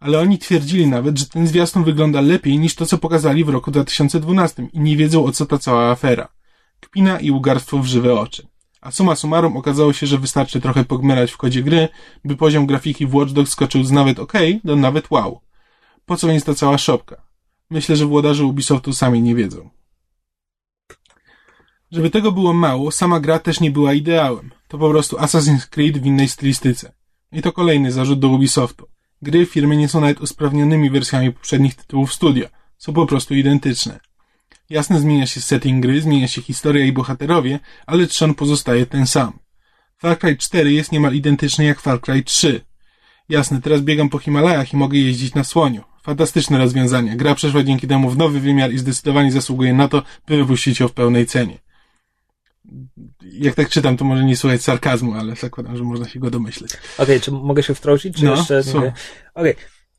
Ale oni twierdzili nawet, że ten zwiastun wygląda lepiej niż to, co pokazali w roku 2012 i nie wiedzą o co ta cała afera. Kpina i ugarstwo w żywe oczy. A summa summarum okazało się, że wystarczy trochę pogmerać w kodzie gry, by poziom grafiki w Watch Dogs skoczył z nawet ok do nawet wow. Po co więc ta cała szopka? Myślę, że włodarze Ubisoftu sami nie wiedzą. Żeby tego było mało, sama gra też nie była ideałem. To po prostu Assassin's Creed w innej stylistyce. I to kolejny zarzut do Ubisoftu. Gry firmy nie są nawet usprawnionymi wersjami poprzednich tytułów studia. Są po prostu identyczne. Jasne zmienia się setting gry, zmienia się historia i bohaterowie, ale trzon pozostaje ten sam. Far Cry 4 jest niemal identyczny jak Far Cry 3. Jasne, teraz biegam po Himalajach i mogę jeździć na słoniu. Fantastyczne rozwiązanie. Gra przeszła dzięki temu w nowy wymiar i zdecydowanie zasługuje na to, by wypuścić ją w pełnej cenie. Jak tak czytam, to może nie słuchać sarkazmu, ale zakładam, że można się go domyśleć. Okej, czy mogę się wtrącić? Czy No, jeszcze? Okej.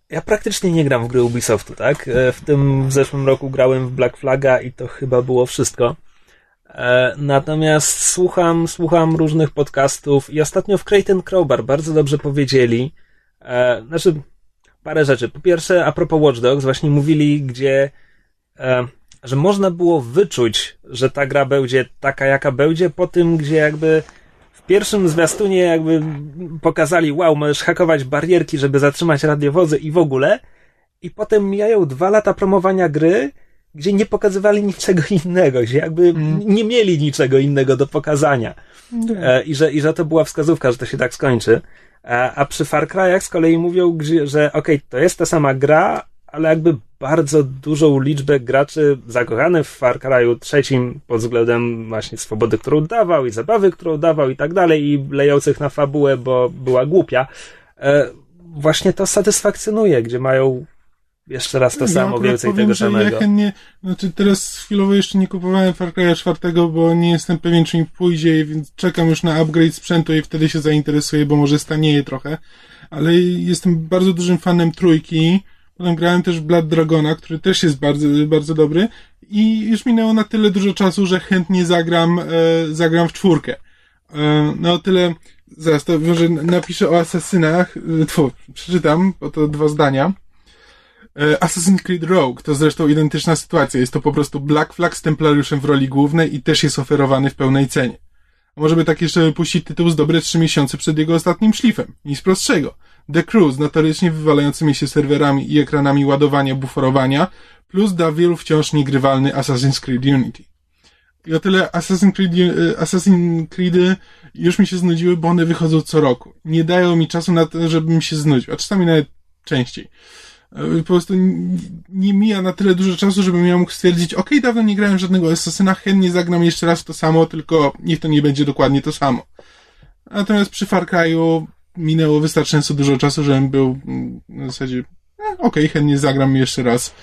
Ja praktycznie nie gram w gry Ubisoftu, tak? E, W tym w zeszłym roku grałem w Black Flaga i to chyba było wszystko. E, Natomiast słucham, słucham różnych podcastów i ostatnio w Creighton Crowbar bardzo dobrze powiedzieli, e, znaczy parę rzeczy. Po pierwsze, a propos Watch Dogs, właśnie mówili, gdzie e, że można było wyczuć, że ta gra będzie taka, jaka będzie, po tym, gdzie jakby w pierwszym zwiastunie jakby pokazali, wow, możesz hakować barierki, żeby zatrzymać radiowozy i w ogóle. I potem mijają dwa lata promowania gry gdzie nie pokazywali niczego innego, gdzie jakby Mm. nie mieli niczego innego do pokazania. E, I, że, I że to była wskazówka, że to się tak skończy. A, przy Far Cry'ach z kolei mówią, że okej, to jest ta sama gra, ale jakby bardzo dużą liczbę graczy zakochanych w Far Cry'u trzecim pod względem właśnie swobody, którą dawał i zabawy, którą dawał i tak dalej i lejących na fabułę, bo była głupia. E, właśnie to satysfakcjonuje, gdzie mają jeszcze raz to Ja samo, więcej powiem, tego samego. Ja chętnie, znaczy teraz chwilowo jeszcze nie kupowałem Far Cry'a 4, bo nie jestem pewien, czy mi pójdzie, więc czekam już na upgrade sprzętu i wtedy się zainteresuję, bo może stanieje trochę. Ale jestem bardzo dużym fanem trójki. Potem grałem też w Blood Dragona, który też jest bardzo, bardzo dobry. I już minęło na tyle dużo czasu, że chętnie zagram, e, zagram w czwórkę. E, no tyle, zaraz to może napiszę o asasynach, e, tfu, przeczytam, bo to dwa zdania. E, Assassin's Creed Rogue to zresztą identyczna sytuacja. Jest to po prostu Black Flag z Templariuszem w roli głównej i też jest oferowany w pełnej cenie. A może by tak jeszcze wypuścić tytuł z dobre trzy miesiące przed jego ostatnim szlifem. Nic prostszego. The Crew z notorycznie wywalającymi się serwerami i ekranami ładowania, buforowania, plus dla wielu wciąż niegrywalny Assassin's Creed Unity. I o tyle Assassin's Creed, e, Assassin's Creedy już mi się znudziły, bo one wychodzą co roku. Nie dają mi czasu na to, żebym się znudził, a czasami nawet częściej. E, Po prostu nie mija na tyle dużo czasu, żebym ja mógł stwierdzić, okej, dawno nie grałem żadnego Assassina, chętnie zagram jeszcze raz to samo, tylko niech to nie będzie dokładnie to samo. Natomiast przy Far Cry'u minęło wystarczająco dużo czasu, żebym był mm, w zasadzie, e, okej, chętnie zagram jeszcze raz,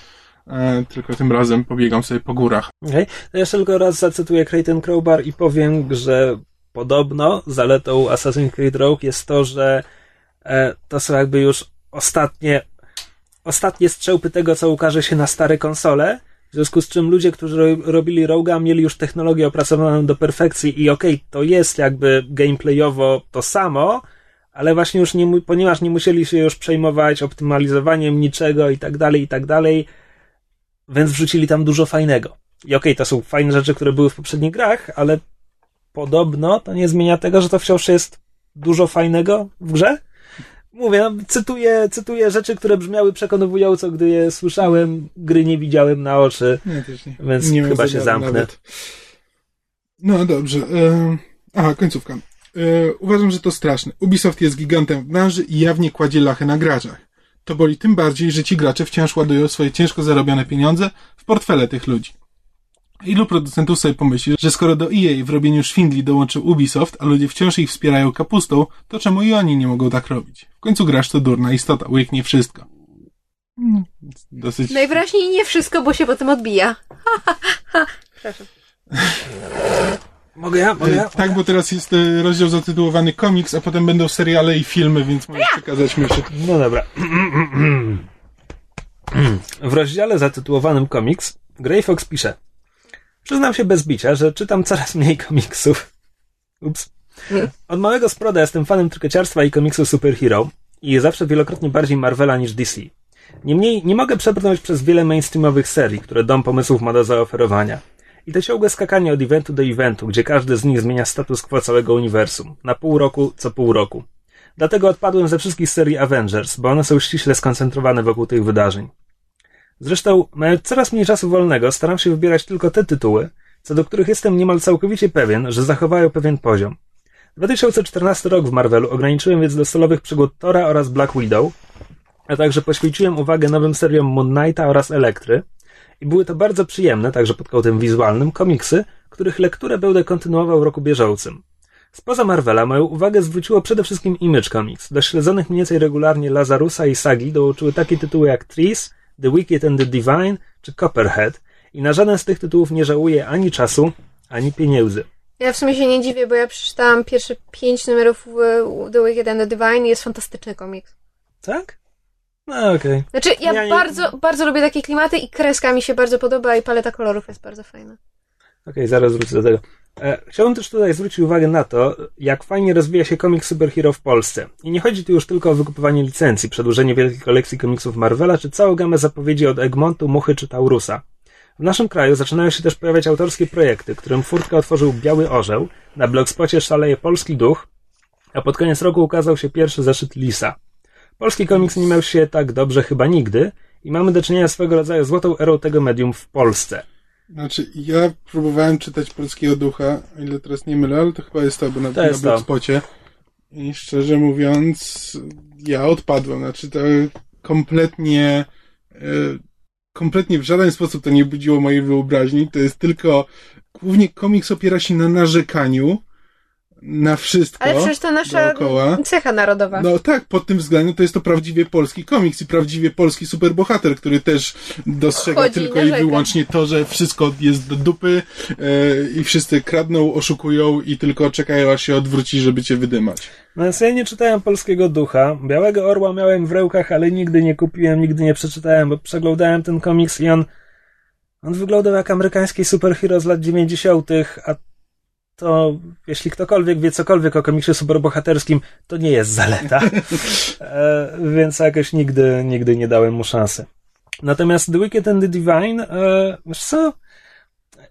e, tylko tym razem pobiegam sobie po górach. Okej, to jeszcze tylko raz zacytuję Creighton Crowbar i powiem, że podobno zaletą Assassin's Creed Rogue jest to, że e, to są jakby już ostatnie ostatnie strzępy tego, co ukaże się na stare konsole, w związku z czym ludzie, którzy ro- robili Rogue'a, mieli już technologię opracowaną do perfekcji i okej, to jest jakby gameplayowo to samo, ale właśnie już nie, ponieważ nie musieli się już przejmować optymalizowaniem niczego i tak dalej, i tak dalej, więc wrzucili tam dużo fajnego. I okej, to są fajne rzeczy, które były w poprzednich grach, ale podobno to nie zmienia tego, że to wciąż jest dużo fajnego w grze. Mówię, no, cytuję, cytuję rzeczy, które brzmiały przekonująco, gdy je słyszałem, gry nie widziałem na oczy, Nie, też nie. więc nie chyba się zamknę. nawet. No dobrze. E, aha, końcówka. E, uważam, że to straszne. Ubisoft jest gigantem w branży i jawnie kładzie lachę na graczach. To boli tym bardziej, że ci gracze wciąż ładują swoje ciężko zarobione pieniądze w portfele tych ludzi. Ilu producentów sobie pomyśli, że skoro do EA w robieniu szwindli dołączył Ubisoft, a ludzie wciąż ich wspierają kapustą, to czemu i oni nie mogą tak robić? W końcu grasz to durna istota, łyknie wszystko. Hmm, Dosyć... Najwyraźniej nie wszystko, bo się potem odbija. Przepraszam. Mogę ja? Mogę ja? Tak, bo teraz jest e, rozdział zatytułowany komiks, a potem będą seriale i filmy, więc możesz przekazać myśl. No dobra. W rozdziale zatytułowanym komiks Grey Fox pisze Przyznam się bez bicia, że czytam coraz mniej komiksów. Ups. Od małego sproda jestem fanem trykieciarstwa i komiksu superhero i zawsze wielokrotnie bardziej Marvela niż DC. Niemniej nie mogę przebrnąć przez wiele mainstreamowych serii, które Dom Pomysłów ma do zaoferowania. I to ciągłe skakanie od eventu do eventu, gdzie każdy z nich zmienia status quo całego uniwersum. Na pół roku, co pół roku. Dlatego odpadłem ze wszystkich serii Avengers, bo one są ściśle skoncentrowane wokół tych wydarzeń. Zresztą, mając coraz mniej czasu wolnego, staram się wybierać tylko te tytuły, co do których jestem niemal całkowicie pewien, że zachowają pewien poziom. 2014 rok w Marvelu ograniczyłem więc do solowych przygód Tora oraz Black Widow, a także poświęciłem uwagę nowym seriom Moon Knighta oraz Elektry i były to bardzo przyjemne, także pod kątem wizualnym, komiksy, których lekturę będę kontynuował w roku bieżącym. Spoza Marvela moją uwagę zwróciło przede wszystkim Image Comics. Do śledzonych mniej więcej regularnie Lazarusa i Sagi dołączyły takie tytuły jak Trees, The Wicked and the Divine czy Copperhead i na żaden z tych tytułów nie żałuję ani czasu, ani pieniędzy. Ja w sumie się nie dziwię, bo ja przeczytałam pierwsze pięć numerów w The Wicked and the Divine i jest fantastyczny komiks. Tak? No okej. Znaczy, ja, Ja nie- bardzo, bardzo lubię takie klimaty i kreska mi się bardzo podoba i paleta kolorów jest bardzo fajna. Okej, zaraz wrócę do tego. E, chciałbym też tutaj zwrócić uwagę na to, jak fajnie rozwija się komiks superhero w Polsce. I nie chodzi tu już tylko o wykupywanie licencji, przedłużenie wielkiej kolekcji komiksów Marvela, czy całą gamę zapowiedzi od Egmontu, Muchy czy Taurusa. W naszym kraju zaczynają się też pojawiać autorskie projekty, którym furtkę otworzył Biały Orzeł, na blogspocie szaleje Polski Duch, a pod koniec roku ukazał się pierwszy zeszyt Lisa. Polski komiks nie miał się tak dobrze chyba nigdy i mamy do czynienia swego rodzaju złotą erą tego medium w Polsce. Znaczy, ja próbowałem czytać Polskiego Ducha, ile teraz nie mylę, ale to chyba jest to, bo na, To na. Blogspocie. I szczerze mówiąc, ja odpadłem. Znaczy, to kompletnie, e, kompletnie w żaden sposób to nie budziło mojej wyobraźni. To jest tylko, głównie komiks opiera się na narzekaniu na wszystko Ale przecież to nasza dookoła. cecha narodowa. No tak, pod tym względem to jest to prawdziwie polski komiks i prawdziwie polski superbohater, który też dostrzega Chodzi tylko i wyłącznie to, że wszystko jest do dupy e, i wszyscy kradną, oszukują i tylko czekają aż się odwróci, żeby cię wydymać. No więc ja nie czytałem Polskiego Ducha. Białego Orła miałem w rękach, ale nigdy nie kupiłem, nigdy nie przeczytałem, bo przeglądałem ten komiks i on on wyglądał jak amerykański superhero z lat 90., a to jeśli ktokolwiek wie cokolwiek o komiksie superbohaterskim, to nie jest zaleta. e, więc jakoś nigdy, nigdy nie dałem mu szansy. Natomiast The Wicked and the Divine, e, wiesz co?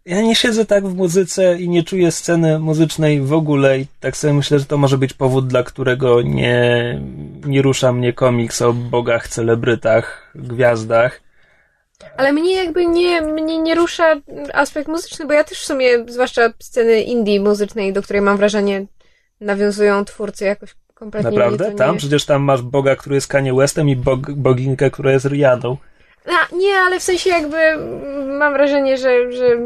Ja nie siedzę tak w muzyce i nie czuję sceny muzycznej w ogóle i tak sobie myślę, że to może być powód, dla którego nie, nie rusza mnie komiks o bogach, celebrytach, gwiazdach. Ale mnie jakby nie, mnie nie rusza aspekt muzyczny, bo ja też w sumie, zwłaszcza sceny indie muzycznej, do której mam wrażenie nawiązują twórcy jakoś kompletnie Naprawdę? mnie to Tam? nie... Przecież tam masz boga, który jest Kanye Westem i bog, boginkę, która jest Rihanną. A, nie, ale w sensie jakby mam wrażenie, że, że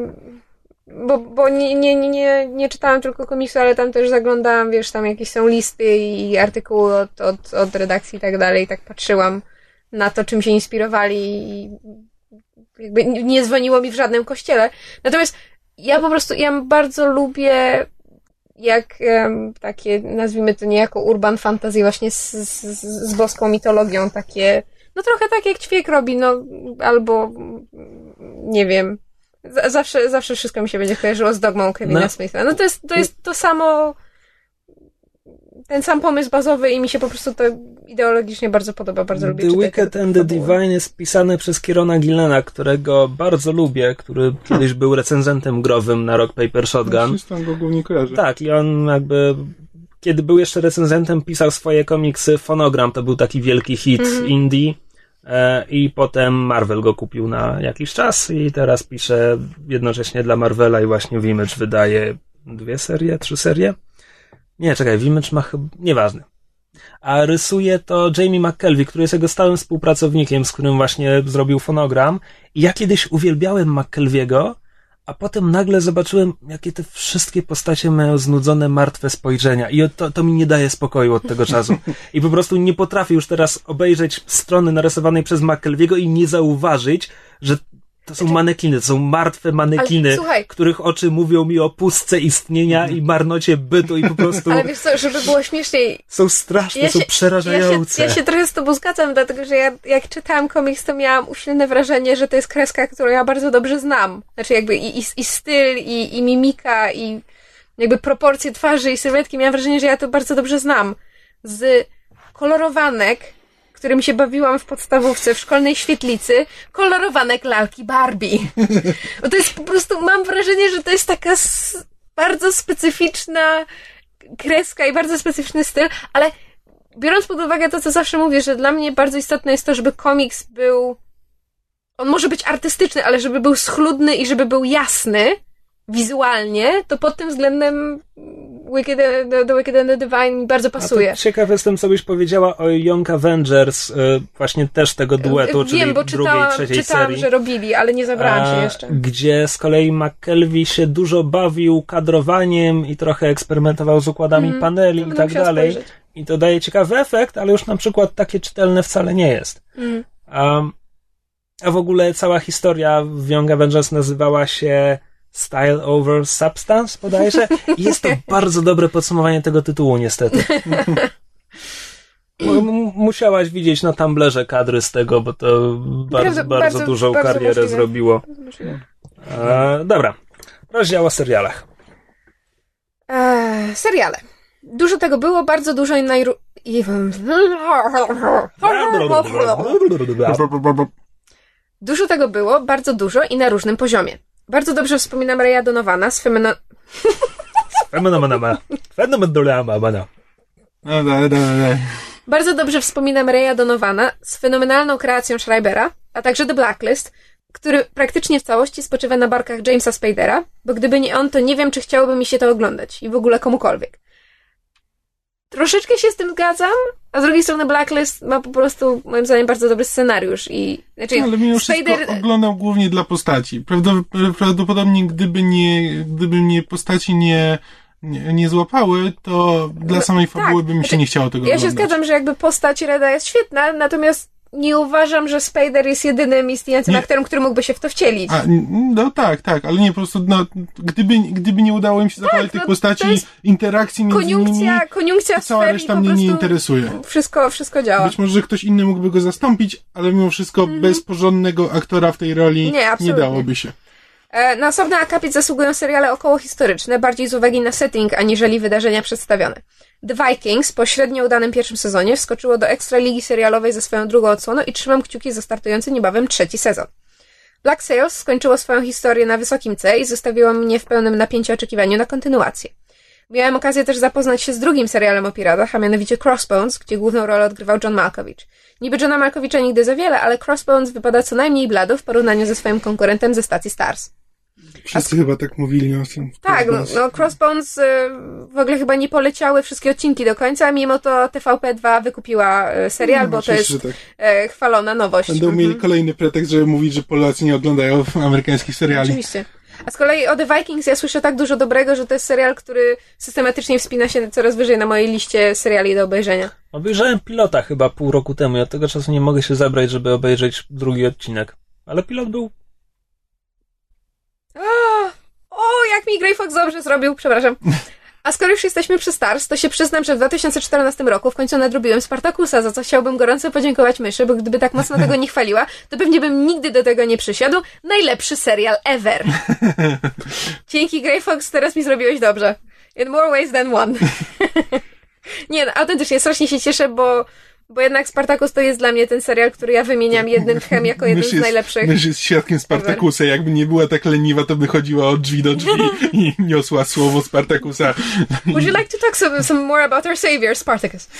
bo, bo nie, nie, nie, nie, nie czytałam tylko komiksu, ale tam też zaglądałam, wiesz, tam jakieś są listy i artykuły od, od, od redakcji i tak dalej, tak patrzyłam na to, czym się inspirowali i jakby nie dzwoniło mi w żadnym kościele. Natomiast ja po prostu, ja bardzo lubię jak em, takie, nazwijmy to niejako urban fantasy właśnie z, z, z boską mitologią, takie no trochę tak jak ćwiek robi, no albo nie wiem. Zawsze, zawsze wszystko mi się będzie kojarzyło z dogmą Kevina No. Smitha. No to jest, to jest to samo, ten sam pomysł bazowy i mi się po prostu to ideologicznie bardzo podoba, bardzo lubię The Wicked and the. Divine jest pisany przez Kierona Gillena, którego bardzo lubię, który kiedyś był recenzentem growym na Rock Paper Shotgun. Się tam go głównie kojarzę. Tak, i on jakby, kiedy był jeszcze recenzentem, pisał swoje komiksy. Fonogram to był taki wielki hit Mhm. indie. E, I potem Marvel go kupił na jakiś czas i teraz pisze jednocześnie dla Marvela i właśnie w Image wydaje dwie serie, trzy serie. Nie, czekaj, w Image ma chyba, nieważne. A rysuje to Jamie McKelvey, który jest jego stałym współpracownikiem, z którym właśnie zrobił fonogram. I ja kiedyś uwielbiałem McKelviego, a potem nagle zobaczyłem, jakie te wszystkie postacie mają znudzone, martwe spojrzenia. I to, to mi nie daje spokoju od tego czasu. I po prostu nie potrafię już teraz obejrzeć strony narysowanej przez McKelviego i nie zauważyć, że to są manekiny, to są martwe manekiny, Ale słuchaj. których oczy mówią mi o pustce istnienia i marnocie bytu i po prostu Ale wiesz co, żeby było śmieszniej, są straszne, ja są się, ja, przerażające. się, ja się trochę z tobą zgadzam, dlatego że ja jak czytałam komiks, to miałam usilne wrażenie, że to jest kreska, którą ja bardzo dobrze znam. Znaczy jakby i, i, i styl, i, i mimika, i jakby proporcje twarzy i sylwetki. Miałam wrażenie, że ja to bardzo dobrze znam. Z kolorowanek, którym się bawiłam w podstawówce, w szkolnej świetlicy, kolorowanek lalki Barbie. Bo to jest po prostu, mam wrażenie, że to jest taka bardzo specyficzna kreska i bardzo specyficzny styl, ale biorąc pod uwagę to, co zawsze mówię, że dla mnie bardzo istotne jest to, żeby komiks był. On może być artystyczny, ale żeby był schludny i żeby był jasny wizualnie, to pod tym względem Wicked, the, the Wicked and the Divine mi bardzo pasuje. ciekaw jestem, co byś powiedziała o Young Avengers, y, właśnie też tego duetu, czyli Wiem, bo drugiej, czytałam, trzeciej czytałam serii. że robili, ale nie zabrałam się jeszcze. Gdzie z kolei McKelvey się dużo bawił kadrowaniem i trochę eksperymentował z układami Mhm. paneli i tak dalej. spojrzeć. I to daje ciekawy efekt, ale już na przykład takie czytelne wcale nie jest. Mm. A, a w ogóle cała historia w Young Avengers nazywała się Style Over Substance, bodajże. I jest to bardzo dobre podsumowanie tego tytułu, niestety. Musiałaś widzieć na Tumblerze kadry z tego, bo to bardzo, bardzo, bardzo- dużą bardzo karierę możliwe. zrobiło. E, dobra. Rozdział o serialach. Eee, seriale. Dużo tego było, bardzo dużo i najru... Dużo tego było, bardzo dużo i na różnym poziomie. Bardzo dobrze wspominam Raya Donowana z. No, dalej, dalej. Bardzo dobrze wspominam Donowana z fenomenalną kreacją Schreibera, a także The Blacklist, który praktycznie w całości spoczywa na barkach Jamesa Spadera, bo gdyby nie on, to nie wiem, czy chciałoby mi się to oglądać i w ogóle komukolwiek. Troszeczkę się z tym zgadzam, a z drugiej strony Blacklist ma po prostu, moim zdaniem, bardzo dobry scenariusz i... Znaczy, No, ale mimo Spader... wszystko oglądał głównie dla postaci. Prawdopodobnie, gdyby nie, gdyby mnie postaci nie, nie, nie złapały, to dla No, samej tak. fabuły by mi się Znaczy, nie chciało tego Ja się oglądać. zgadzam, że jakby postać Reda jest świetna, natomiast nie uważam, że Spader jest jedynym istniejącym Nie. aktorem, który mógłby się w to wcielić. A, no tak, tak, ale nie, po prostu, no, gdyby, gdyby nie udało im się zachować tych no, postaci, to jest interakcji między nimi, Koniunkcja, koniunkcja to cała reszta mnie nie interesuje. Wszystko, wszystko działa. Być może, że ktoś inny mógłby go zastąpić, ale mimo wszystko bez porządnego aktora w tej roli Mhm. Nie, nie dałoby się. E, Na osobny akapit zasługują seriale okołohistoryczne, bardziej z uwagi na setting, aniżeli wydarzenia przedstawione. The Vikings po średnio udanym pierwszym sezonie wskoczyło do ekstraligi serialowej ze swoją drugą odsłoną i trzymam kciuki za startujący niebawem trzeci sezon. Black Sails skończyło swoją historię na wysokim C i zostawiło mnie w pełnym napięciu oczekiwaniu na kontynuację. Miałem okazję też zapoznać się z drugim serialem o piratach, a mianowicie Crossbones, gdzie główną rolę odgrywał John Malkovich. Niby Johna Malkovicha nigdy za wiele, ale Crossbones wypada co najmniej blado w porównaniu ze swoim konkurentem ze stacji Stars. Wszyscy chyba tak mówili o tym. Tak, no, no Crossbones y, w ogóle chyba nie poleciały wszystkie odcinki do końca, mimo to TVP2 wykupiła y, serial, No, bo to jest tak. e, chwalona nowość. Będą Mhm. mieli kolejny pretekst, żeby mówić, że Polacy nie oglądają amerykańskich seriali. Oczywiście. A z kolei o The Vikings ja słyszę tak dużo dobrego, że to jest serial, który systematycznie wspina się coraz wyżej na mojej liście seriali do obejrzenia. Obejrzałem pilota chyba pół roku temu i od tego czasu nie mogę się zabrać, żeby obejrzeć drugi odcinek. Ale pilot był O, jak mi Grey Fox dobrze zrobił, przepraszam. A skoro już jesteśmy przy Stars, to się przyznam, że w 2014 roku w końcu nadrobiłem Spartakusa, za co chciałbym gorąco podziękować myszy, bo gdyby tak mocno tego nie chwaliła, to pewnie bym nigdy do tego nie przysiadł. Najlepszy serial ever. Dzięki Grey Fox teraz mi zrobiłeś dobrze. In more ways than one. nie, no, autentycznie strasznie się cieszę, bo, bo jednak Spartacus to jest dla mnie ten serial, który ja wymieniam jednym tchem jako jeden Mysz z jest, najlepszych. Mysz jest świadkiem Spartakusa. Jakby nie była tak leniwa, to by chodziła od drzwi do drzwi i niosła słowo Spartakusa. Would you like to talk some, some more about our savior, Spartacus?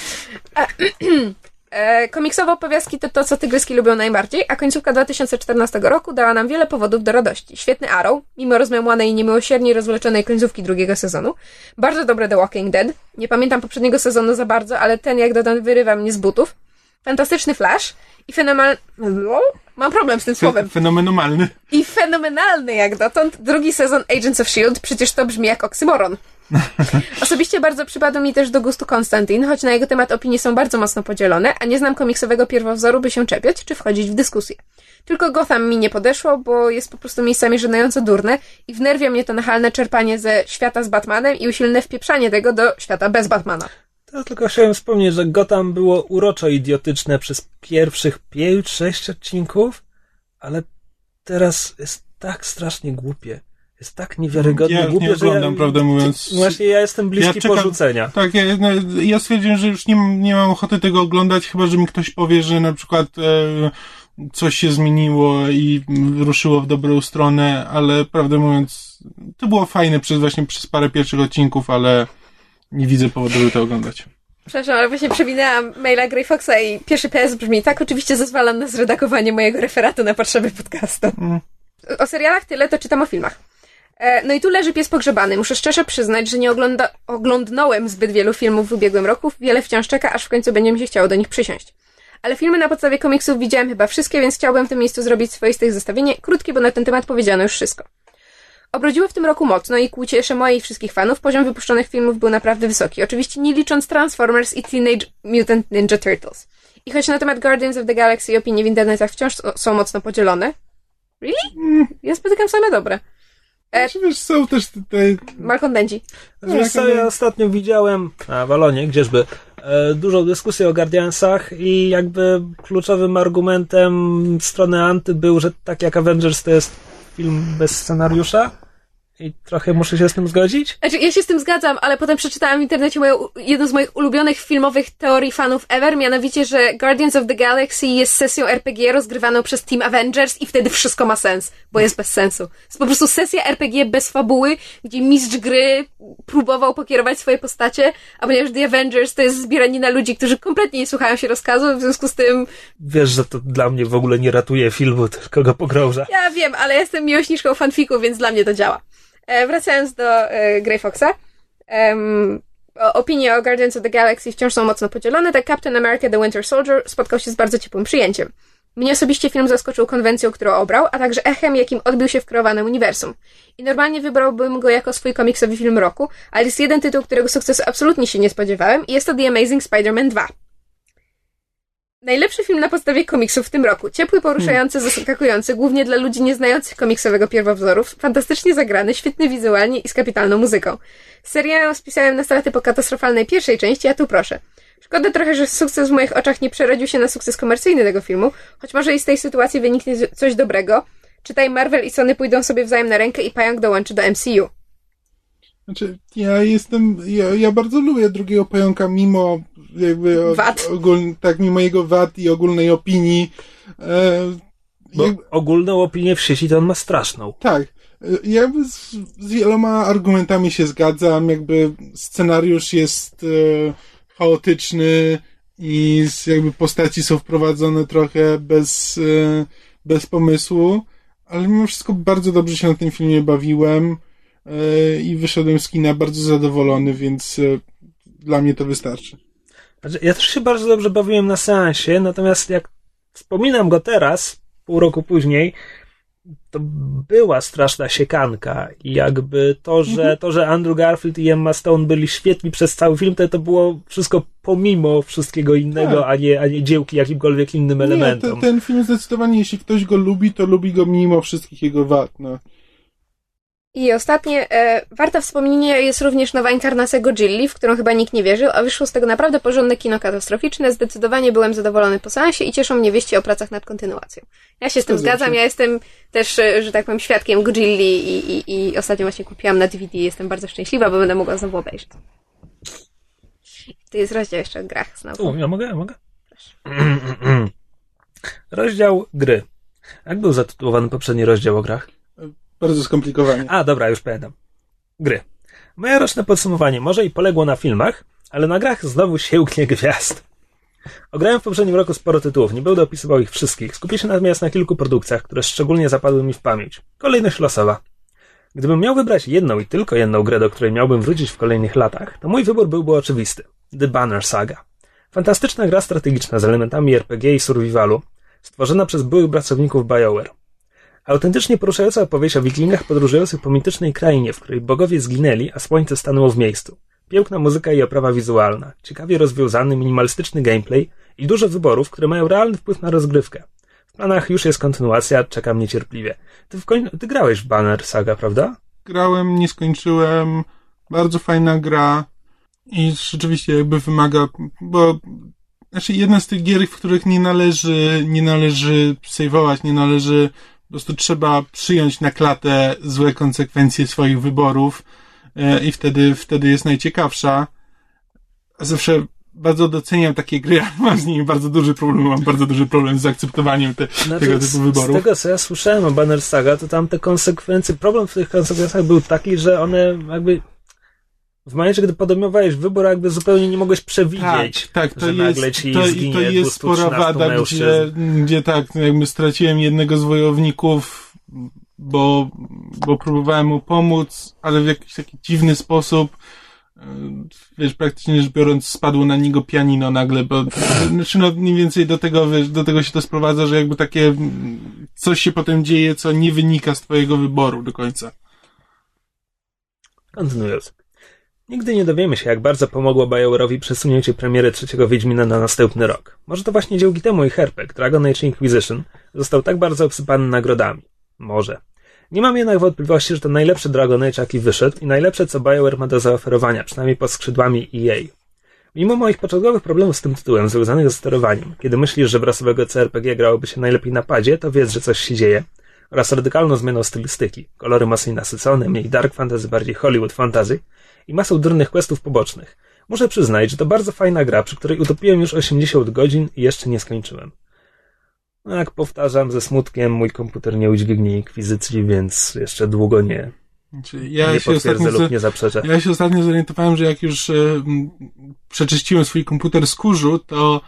E, e, komiksowe opowiastki to to, co tygryski lubią najbardziej, a końcówka 2014 roku dała nam wiele powodów do radości. Świetny Arrow, mimo rozmiałanej i niemiłosiernie rozwleczonej końcówki drugiego sezonu. Bardzo dobre The Walking Dead. Nie pamiętam poprzedniego sezonu za bardzo, ale ten jak dodam wyrywa mnie z butów. Fantastyczny Flash i fenomenal... Mam problem z tym słowem. Fenomenalny. I fenomenalny jak dotąd drugi sezon Agents of S.H.I.E.L.D. Przecież to brzmi jak oksymoron. Osobiście bardzo przypadł mi też do gustu Konstantin, choć na jego temat opinie są bardzo mocno podzielone, a nie znam komiksowego pierwowzoru, by się czepiać czy wchodzić w dyskusję. Tylko Gotham mi nie podeszło, bo jest po prostu miejscami żenująco durne i wnerwia mnie to nachalne czerpanie ze świata z Batmanem i usilne wpieprzanie tego do świata bez Batmana. To tylko chciałem wspomnieć, że Gotham było uroczo idiotyczne przez pierwszych 5-6 odcinków, ale teraz jest tak strasznie głupie. Jest tak niewiarygodnie Ja głupie, nie że ja, oglądam, prawdę mówiąc. Właśnie ja jestem bliski Ja czekam- porzucenia. Tak, ja, no, ja stwierdziłem, że już nie, nie mam ochoty tego oglądać, chyba że mi ktoś powie, że na przykład e, coś się zmieniło i ruszyło w dobrą stronę, ale prawdę mówiąc, to było fajne przez właśnie przez parę pierwszych odcinków, ale nie widzę powodu, by to oglądać. Przepraszam, ale właśnie przewinęłam maila Grey Foxa i pierwszy PS brzmi tak, oczywiście zezwalam na zredagowanie mojego referatu na potrzeby podcastu. Mm. O serialach tyle, to czytam o filmach. E, No i tu leży pies pogrzebany. Muszę szczerze przyznać, że nie ogląda, oglądnąłem zbyt wielu filmów w ubiegłym roku. Wiele wciąż czeka, aż w końcu będzie mi się chciało do nich przysiąść. Ale filmy na podstawie komiksów widziałem chyba wszystkie, więc chciałbym w tym miejscu zrobić swoiste zestawienie. Krótkie, bo na ten temat powiedziano już wszystko. Obrodziło w tym roku mocno i ku cieszy mojej i wszystkich fanów poziom wypuszczonych filmów był naprawdę wysoki. Oczywiście nie licząc Transformers i Teenage Mutant Ninja Turtles. I choć na temat Guardians of the Galaxy opinie w internetach wciąż są mocno podzielone. Really? Ja spotykam same dobre. E- Znaczy, wiesz, są też te, te Malkontenci. Wiesz co, ja ostatnio widziałem na Walonie, gdzieżby, e, dużą dyskusję o Guardiansach i jakby kluczowym argumentem strony anty był, że tak jak Avengers to jest film bez scenariusza I trochę muszę się z tym zgodzić? Znaczy, ja się z tym zgadzam, ale potem przeczytałam w internecie moją, jedną z moich ulubionych filmowych teorii fanów ever, mianowicie, że Guardians of the Galaxy jest sesją RPG rozgrywaną przez Team Avengers i wtedy wszystko ma sens, bo jest bez sensu. Jest po prostu sesja RPG bez fabuły, gdzie mistrz gry próbował pokierować swoje postacie, a ponieważ The Avengers to jest zbieranina ludzi, którzy kompletnie nie słuchają się rozkazu, w związku z tym... Wiesz, że to dla mnie w ogóle nie ratuje filmu, tylko go pogrąża. Ja wiem, ale jestem miłośniczką fanfiku, więc dla mnie to działa. E, wracając do e, Grey Foxa. Um, opinie o Guardians of the Galaxy wciąż są mocno podzielone, tak Captain America The Winter Soldier spotkał się z bardzo ciepłym przyjęciem. Mnie osobiście film zaskoczył konwencją, którą obrał, a także echem, jakim odbił się w kreowanym uniwersum. I normalnie wybrałbym go jako swój komiksowy film roku, ale jest jeden tytuł, którego sukcesu absolutnie się nie spodziewałem i jest to The Amazing Spider-Man 2. Najlepszy film na podstawie komiksów w tym roku. Ciepły, poruszający, hmm. zaskakujący, głównie dla ludzi nieznających komiksowego pierwowzoru, fantastycznie zagrany, świetny wizualnie i z kapitalną muzyką. Serial spisałem na straty po katastrofalnej pierwszej części, a tu proszę. Szkoda trochę, że sukces w moich oczach nie przerodził się na sukces komercyjny tego filmu, choć może i z tej sytuacji wyniknie coś dobrego. Czytaj, Marvel i Sony pójdą sobie wzajem na rękę i pająk dołączy do MCU. Znaczy, ja jestem, ja, ja bardzo lubię drugiego pająka, mimo jakby wad. Tak, mimo jego wad i ogólnej opinii. E, Bo jakby, ogólną opinię w sieci to on ma straszną. Tak. Ja z, z wieloma argumentami się zgadzam, jakby scenariusz jest e, chaotyczny i jakby postaci są wprowadzone trochę bez, e, bez pomysłu, ale mimo wszystko bardzo dobrze się na tym filmie bawiłem. E, i wyszedłem z kina bardzo zadowolony, więc e, dla mnie to wystarczy. Znaczy, ja też się bardzo dobrze bawiłem na seansie, natomiast jak wspominam go teraz, pół roku później, to była straszna siekanka i jakby to, że, mhm. to, że Andrew Garfield i Emma Stone byli świetni przez cały film, to, to było wszystko pomimo wszystkiego innego, tak. a, nie, a nie dziełki jakimkolwiek innym nie, elementom. Ten, ten film zdecydowanie, jeśli ktoś go lubi, to lubi go mimo wszystkich jego wad. No. I ostatnie, e, warta wspomnienia jest również nowa inkarnacja Godzilli, w którą chyba nikt nie wierzył, a wyszło z tego naprawdę porządne kino katastroficzne. Zdecydowanie byłem zadowolony po seansie i cieszą mnie wieści o pracach nad kontynuacją. Ja się z tym zgadzam, się. ja jestem też, e, że tak powiem, świadkiem Godzilli i, i, i ostatnio właśnie kupiłam na DVD i jestem bardzo szczęśliwa, bo będę mogła znowu obejrzeć. To jest rozdział jeszcze o grach znowu. U, ja mogę, ja mogę. rozdział gry. Jak był zatytułowany poprzedni rozdział o grach? Bardzo skomplikowanie. A, dobra, już pamiętam. Gry. Moje roczne podsumowanie może i poległo na filmach, ale na grach znowu sięgnie gwiazd. Ograłem w poprzednim roku sporo tytułów, nie będę opisywał ich wszystkich, skupię się natomiast na kilku produkcjach, które szczególnie zapadły mi w pamięć. Kolejność losowa. Gdybym miał wybrać jedną i tylko jedną grę, do której miałbym wrócić w kolejnych latach, to mój wybór byłby oczywisty. The Banner Saga. Fantastyczna gra strategiczna z elementami RPG i survivalu, stworzona przez byłych pracowników BioWare. Autentycznie poruszająca opowieść o wikingach podróżujących po mitycznej krainie, w której bogowie zginęli, a słońce stanęło w miejscu. Piękna muzyka i oprawa wizualna, ciekawie rozwiązany, minimalistyczny gameplay i dużo wyborów, które mają realny wpływ na rozgrywkę. W planach już jest kontynuacja, czekam niecierpliwie. Ty, w koń... Ty grałeś w Banner Saga, prawda? Grałem, nie skończyłem. Bardzo fajna gra i rzeczywiście jakby wymaga, bo znaczy jedna z tych gier, w których nie należy, nie należy saveować, nie należy po prostu trzeba przyjąć na klatę złe konsekwencje swoich wyborów e, i wtedy, wtedy jest najciekawsza. Zawsze bardzo doceniam takie gry, ale mam z nimi bardzo duży problem, mam bardzo duży problem z zaakceptowaniem te, znaczy, tego typu wyborów. Z tego, co ja słyszałem o Banner Saga, to tam te konsekwencje, problem w tych konsekwencjach był taki, że one jakby w momencie, gdy podejmowałeś wybór, jakby zupełnie nie mogłeś przewidzieć, tak, tak, to że jest, nagle ci to, zginie to jest spora wada, gdzie, gdzie tak, jakby straciłem jednego z wojowników, bo, bo próbowałem mu pomóc, ale w jakiś taki dziwny sposób e, wiesz, praktycznie rzecz biorąc spadło na niego pianino nagle, bo znaczy no mniej więcej do tego, wiesz, do tego się to sprowadza, że jakby takie coś się potem dzieje, co nie wynika z twojego wyboru do końca. Kontynuując. Nigdy nie dowiemy się, jak bardzo pomogło BioWare'owi przesunięcie premiery trzeciego Wiedźmina na następny rok. Może to właśnie dzięki temu ich herpek, Dragon Age Inquisition, został tak bardzo obsypany nagrodami. Może. Nie mam jednak wątpliwości, że to najlepszy Dragon Age, jaki wyszedł i najlepsze, co BioWare ma do zaoferowania, przynajmniej pod skrzydłami EA. Mimo moich początkowych problemów z tym tytułem, związanych ze sterowaniem, kiedy myślisz, że w rasowego CRPG grałoby się najlepiej na padzie, to wiedz, że coś się dzieje. oraz radykalną zmianą stylistyki, kolory mocniej nasycone, mniej dark fantasy, bardziej Hollywood fantasy i masą durnych questów pobocznych. Muszę przyznać, że to bardzo fajna gra, przy której utopiłem już 80 godzin i jeszcze nie skończyłem. No jak powtarzam ze smutkiem, mój komputer nie udźwignie inkwizycji, więc jeszcze długo nie, Znaczy, ja, nie się potwierdzę ostatnio, lub nie zaprzeczę. ja się ostatnio zorientowałem, że jak już m, przeczyściłem swój komputer z kurzu, to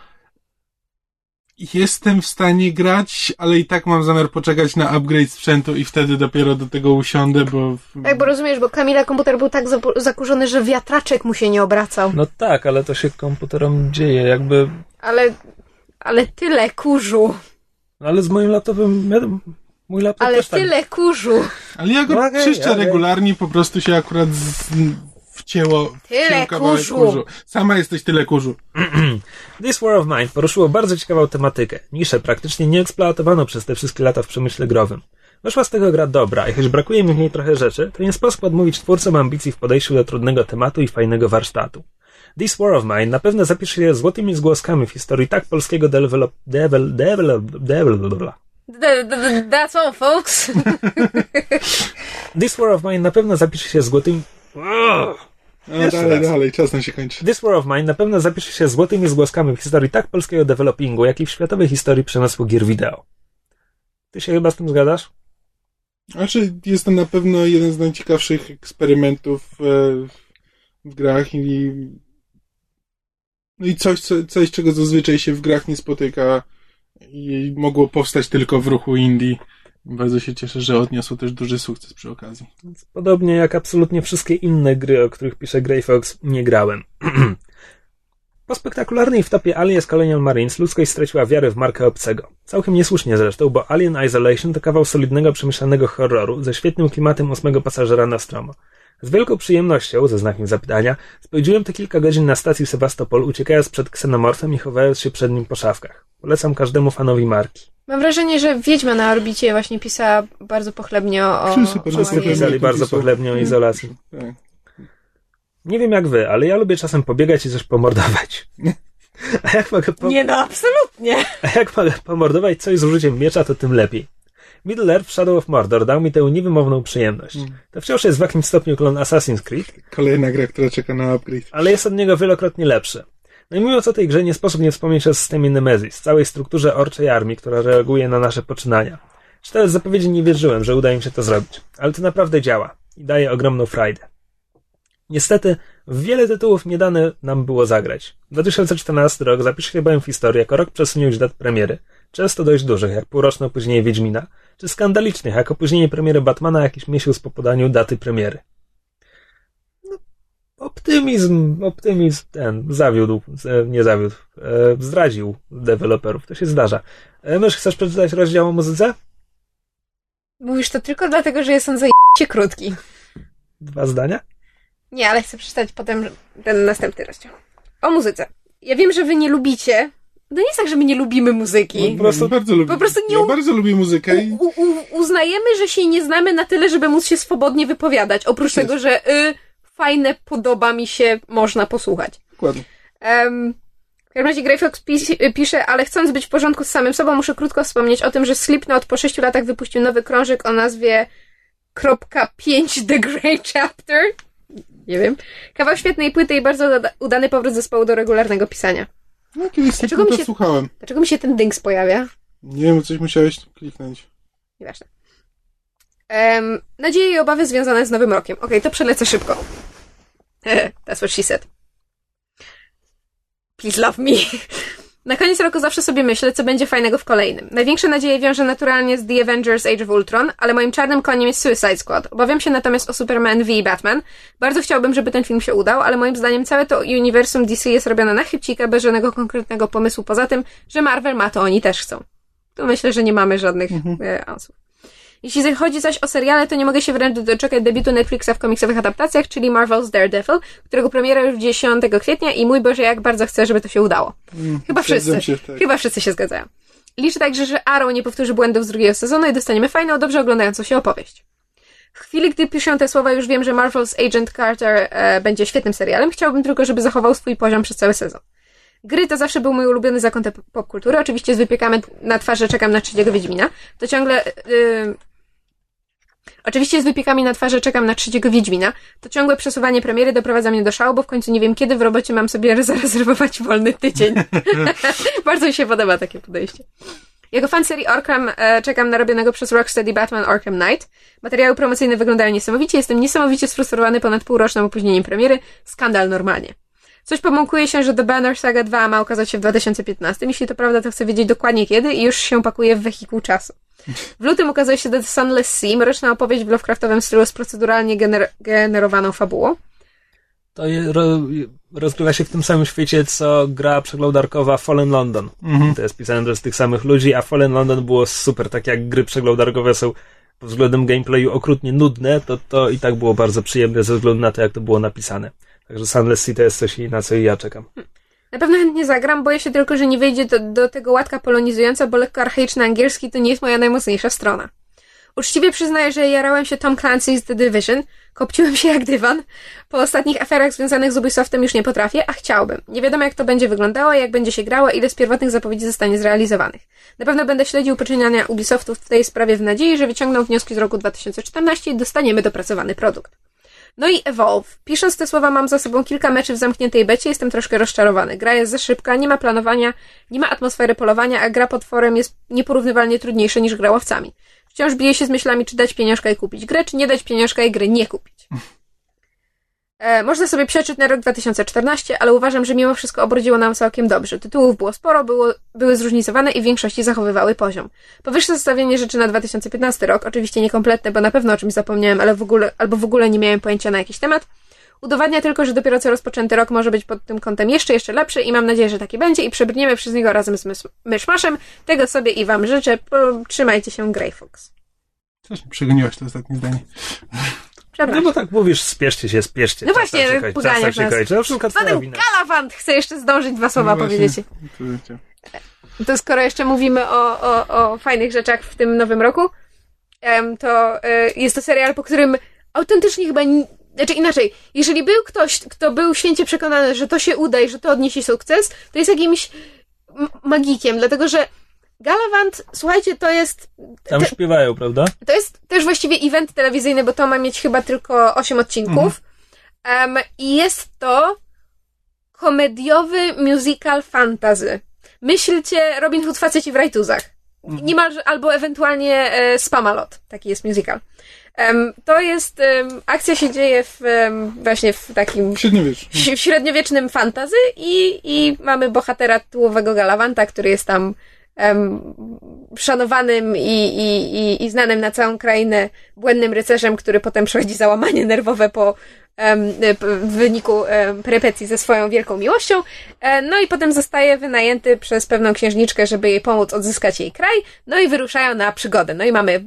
jestem w stanie grać, ale i tak mam zamiar poczekać na upgrade sprzętu i wtedy dopiero do tego usiądę, bo... Tak, bo rozumiesz, bo Kamila komputer był tak zakurzony, że wiatraczek mu się nie obracał. No tak, ale to się komputerom dzieje, jakby... Ale, ale tyle kurzu. no Ale z moim laptopem... Mój laptop Ale też tak... tyle kurzu. Ale ja go No okej, czyszczę okej. regularnie, po prostu się akurat z, wcięło, Tyle kurzu. kurzu. Sama jesteś tyle kurzu. This War of Mine poruszyło bardzo ciekawą tematykę. Niszę praktycznie nie eksploatowano przez te wszystkie lata w przemyśle growym. Wyszła z tego gra dobra i choć brakuje mi w niej trochę rzeczy, to nie sposób odmówić twórcom ambicji w podejściu do trudnego tematu i fajnego warsztatu. This War of Mine na pewno zapisze się złotymi zgłoskami w historii tak polskiego develop... devel... develop... develop... D- d- d- That's all, folks. This War of Mine na pewno zapisze się złotymi... No, Jeszcze dalej, raz. dalej, czas nam się kończy. This War of Mine na pewno zapisze się złotymi zgłoskami w historii tak polskiego developingu, jak i w światowej historii przemysłu gier wideo. Ty się chyba z tym zgadasz? Znaczy, jest to na pewno jeden z najciekawszych eksperymentów e, w grach i, no i coś, co, coś, czego zazwyczaj się w grach nie spotyka i mogło powstać tylko w ruchu indie. Bardzo się cieszę, że odniosło też duży sukces przy okazji. Podobnie jak absolutnie wszystkie inne gry, o których pisze Grey Fox, nie grałem. Po spektakularnej wtopie Aliens Colonial Marines ludzkość straciła wiarę w markę obcego. Całkiem niesłusznie zresztą, bo Alien Isolation to kawał solidnego, przemyślanego horroru ze świetnym klimatem ósmego pasażera na stromo. Z wielką przyjemnością, ze znakiem zapytania, spędziłem te kilka godzin na stacji Sewastopol, uciekając przed ksenomorfem i chowając się przed nim po szafkach. Polecam każdemu fanowi marki. Mam wrażenie, że Wiedźma na orbicie właśnie pisała bardzo pochlebnie o... Wszyscy o pisali bardzo pochlebnie o izolacji. Tak. Nie wiem jak wy, ale ja lubię czasem pobiegać i coś pomordować. A jak mogę, po... Nie no, absolutnie. A jak mogę pomordować coś z użyciem miecza, to tym lepiej. Middle Earth Shadow of Mordor dał mi tę niewymowną przyjemność. To wciąż jest w jakimś stopniu klon Assassin's Creed, Kolejna gra, która czeka na upgrade. ale jest od niego wielokrotnie lepszy. No i mówiąc o tej grze, nie sposób nie wspomnieć o systemie Nemesis, całej strukturze orczej armii, która reaguje na nasze poczynania. Czytając zapowiedzi nie wierzyłem, że uda im się to zrobić, ale to naprawdę działa i daje ogromną frajdę. Niestety, w wiele tytułów nie dane nam było zagrać. 2014 rok zapisze się bowiem w historii jako rok przesunięć dat premiery, często dość dużych, jak półroczne opóźnienie Wiedźmina, czy skandalicznych, jak opóźnienie premiery Batmana jakiś miesiąc po podaniu daty premiery. No, optymizm, optymizm ten zawiódł, e, nie zawiódł, e, zdradził deweloperów, to się zdarza. E, Mysz, chcesz przeczytać rozdział o muzyce? Mówisz to tylko dlatego, że jest on zajebiście krótki. Dwa zdania? Nie, ale chcę przeczytać potem ten następny rozdział. O muzyce. Ja wiem, że wy nie lubicie. No nie jest tak, że my nie lubimy muzyki. Po prostu bardzo lubię. Po prostu nie Ja u- bardzo lubię muzykę i U, u, uznajemy, że się nie znamy na tyle, żeby móc się swobodnie wypowiadać. Oprócz tego, że y, fajne, podoba mi się, można posłuchać. dokładnie. Um, w każdym razie Grey Fox pis, pisze, ale chcąc być w porządku z samym sobą, muszę krótko wspomnieć o tym, że Slipknot po sześciu latach wypuścił nowy krążek o nazwie kropka 5 The Grey Chapter. Nie wiem. Kawał świetnej płyty i bardzo uda- udany powrót zespołu do regularnego pisania. No, kiedyś Dlaczego mi się- słuchałem. Dlaczego mi się ten dings pojawia? Nie wiem, coś musiałeś kliknąć. Nieważne. Um, nadzieje i obawy związane z Nowym Rokiem. Okej, to przelecę szybko. That's what she said. Please love me. Na koniec roku zawsze sobie myślę, co będzie fajnego w kolejnym. Największe nadzieje wiążę naturalnie z The Avengers Age of Ultron, ale moim czarnym koniem jest Suicide Squad. Obawiam się natomiast o Superman V i Batman. Bardzo chciałbym, żeby ten film się udał, ale moim zdaniem całe to uniwersum DC jest robione na chybcika, bez żadnego konkretnego pomysłu, poza tym, że Marvel ma to oni też chcą. Tu myślę, że nie mamy żadnych e, ansów. Jeśli chodzi zaś o seriale, to nie mogę się wręcz doczekać debiutu Netflixa w komiksowych adaptacjach, czyli Marvel's Daredevil, którego premiera już 10 kwietnia i mój Boże, jak bardzo chcę, żeby to się udało. Chyba zgadzam wszyscy. się, tak. Chyba wszyscy się zgadzają. Liczę także, że Arrow nie powtórzy błędów z drugiego sezonu i dostaniemy fajną, dobrze oglądającą się opowieść. W chwili, gdy piszę te słowa, już wiem, że Marvel's Agent Carter e, będzie świetnym serialem. Chciałbym tylko, żeby zachował swój poziom przez cały sezon. Gry to zawsze był mój ulubiony zakątek popkultury. Oczywiście z wypiekamy na twarzy czekam na trzeciego Wiedźmina. To ciągle... y, Oczywiście z wypiekami na twarzy czekam na trzeciego Wiedźmina. To ciągłe przesuwanie premiery doprowadza mnie do szału, bo w końcu nie wiem kiedy w robocie mam sobie zarezerwować wolny tydzień. Bardzo mi się podoba takie podejście. Jako fan serii Arkham e, czekam na robionego przez Rocksteady Batman Arkham Knight. Materiały promocyjne wyglądają niesamowicie. Jestem niesamowicie sfrustrowany ponad półrocznym opóźnieniem premiery. Skandal normalnie. Coś pomąkuje się, że The Banner Saga 2 ma ukazać się w 2015. Jeśli to prawda, to chcę wiedzieć dokładnie kiedy i już się pakuje w wehikuł czasu. W lutym ukazuje się The Sunless Sea, mroczna opowieść w Lovecraftowym stylu z proceduralnie gener generowaną fabułą. To je, ro, rozgrywa się w tym samym świecie, co gra przeglądarkowa Fallen London. Mhm. To jest pisane przez tych samych ludzi, a Fallen London było super, tak jak gry przeglądarkowe są pod względem gameplayu okrutnie nudne, to to i tak było bardzo przyjemne ze względu na to, jak to było napisane. Także Sunless to jest coś, na co i ja czekam. Na pewno chętnie zagram, boję się tylko, że nie wyjdzie do, do tego łatka polonizująca, bo lekko archaiczny angielski to nie jest moja najmocniejsza strona. Uczciwie przyznaję, że jarałem się Tom Clancy's The Division, kopciłem się jak dywan. Po ostatnich aferach związanych z Ubisoftem już nie potrafię, a chciałbym. Nie wiadomo jak to będzie wyglądało, jak będzie się grało, ile z pierwotnych zapowiedzi zostanie zrealizowanych. Na pewno będę śledził poczyniania Ubisoftu w tej sprawie w nadziei, że wyciągną wnioski z roku 2014 i dostaniemy dopracowany produkt. No i Evolve. Pisząc te słowa mam za sobą kilka meczy w zamkniętej becie, jestem troszkę rozczarowany. Gra jest za szybka, nie ma planowania, nie ma atmosfery polowania, a gra potworem jest nieporównywalnie trudniejsza niż gra łowcami. Wciąż biję się z myślami, czy dać pieniążka i kupić grę, czy nie dać pieniążka i gry nie kupić. E, można sobie przeczytać na rok 2014, ale uważam, że mimo wszystko obrodziło nam całkiem dobrze. Tytułów było sporo, było, były zróżnicowane i w większości zachowywały poziom. Powyższe zestawienie rzeczy na 2015 rok, oczywiście niekompletne, bo na pewno o czymś zapomniałem, ale w ogóle, albo w ogóle nie miałem pojęcia na jakiś temat, udowadnia tylko, że dopiero co rozpoczęty rok może być pod tym kątem jeszcze, jeszcze lepszy i mam nadzieję, że taki będzie i przebrniemy przez niego razem z mys- myszmaszem. Tego sobie i wam życzę. Trzymajcie się, Grey Fox. Mi przegoniłaś to ostatnie zdanie. No Przepraszam. bo tak mówisz, spieszcie się, spieszcie. No czas właśnie, nam się kończy, czas się kończy. Wina. Galavant chce jeszcze zdążyć dwa słowa No powiedzieć. to skoro jeszcze mówimy o, o, o fajnych rzeczach w tym nowym roku, to e, jest to serial, po którym autentycznie chyba. Znaczy inaczej, jeżeli był ktoś, kto był święcie przekonany, że to się uda i że to odniesie sukces, to jest jakimś magikiem, dlatego że Galavant, słuchajcie, to jest. Tam te- śpiewają, prawda? to jest też właściwie event telewizyjny, bo to ma mieć chyba tylko 8 odcinków. Em, I jest to komediowy musical fantasy. Myślcie Robin Hood faceci w rajtuzach. Niemalże, albo ewentualnie e, Spamalot. Taki jest musical. Em, to jest, em, akcja się dzieje w, em, właśnie w takim W średniowieczu. w średniowiecznym fantazy i, i mamy bohatera tytułowego Galavanta, który jest tam szanowanym i, i, i, i znanym na całą krainę błędnym rycerzem, który potem przechodzi załamanie nerwowe po w wyniku perypetii ze swoją wielką miłością. E, No i potem zostaje wynajęty przez pewną księżniczkę, żeby jej pomóc odzyskać jej kraj. No i wyruszają na przygodę. No i mamy,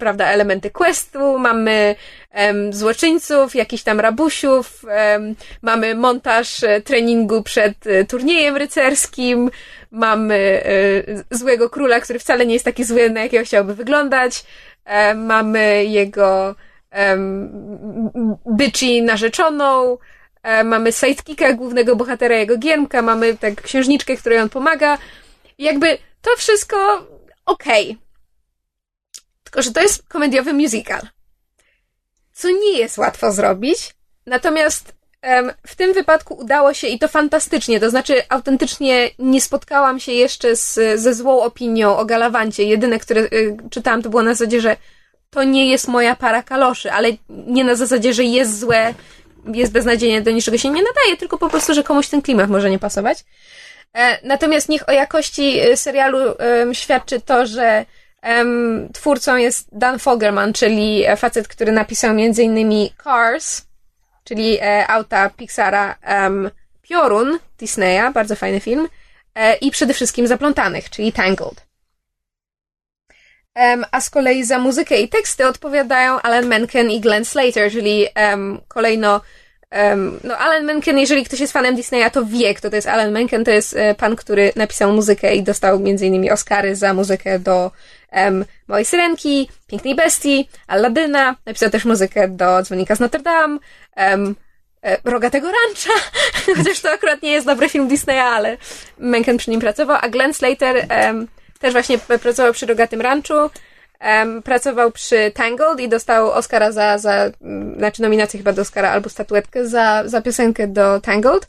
prawda, elementy questu, mamy em, złoczyńców, jakichś tam rabusiów, em, mamy montaż e, treningu przed e, turniejem rycerskim, mamy e, złego króla, który wcale nie jest taki zły, na jakiego chciałby wyglądać, e, mamy jego byci narzeczoną, e, mamy sidekicka głównego bohatera, jego giermka, mamy tak księżniczkę, której on pomaga. I jakby to wszystko okej. Tylko, że to jest komediowy musical. Co nie jest łatwo zrobić. Natomiast w tym wypadku udało się i to fantastycznie. To znaczy, autentycznie nie spotkałam się jeszcze z, ze złą opinią o Galawancie. Jedyne, które y, czytałam, to było na zasadzie, że to nie jest moja para kaloszy, ale nie na zasadzie, że jest złe, jest beznadziejnie, do niczego się nie nadaje, tylko po prostu, że komuś ten klimat może nie pasować. E, Natomiast niech o jakości e, serialu em, świadczy to, że em, twórcą jest Dan Fogelman, czyli e, facet, który napisał innymi Cars, czyli e, auta Pixara, Piorun Disneya, bardzo fajny film, e, i przede wszystkim Zaplątanych, czyli Tangled. A z kolei za muzykę i teksty odpowiadają Alan Menken i Glenn Slater, czyli kolejno em, no Alan Menken, jeżeli ktoś jest fanem Disneya, to wie, kto to jest Alan Menken. To jest e, pan, który napisał muzykę i dostał innymi Oscary za muzykę do em, Małej Syrenki, Pięknej Bestii, Alladyna. Napisał też muzykę do Dzwonika z Notre Dame, e, Rogatego Rancha, chociaż to akurat nie jest dobry film Disneya, ale Menken przy nim pracował, a Glenn Slater em, też właśnie pracował przy Rogatym Ranchu um, pracował przy Tangled i dostał Oscara za, za mm, znaczy nominację chyba do Oscara albo statuetkę za, za piosenkę do Tangled.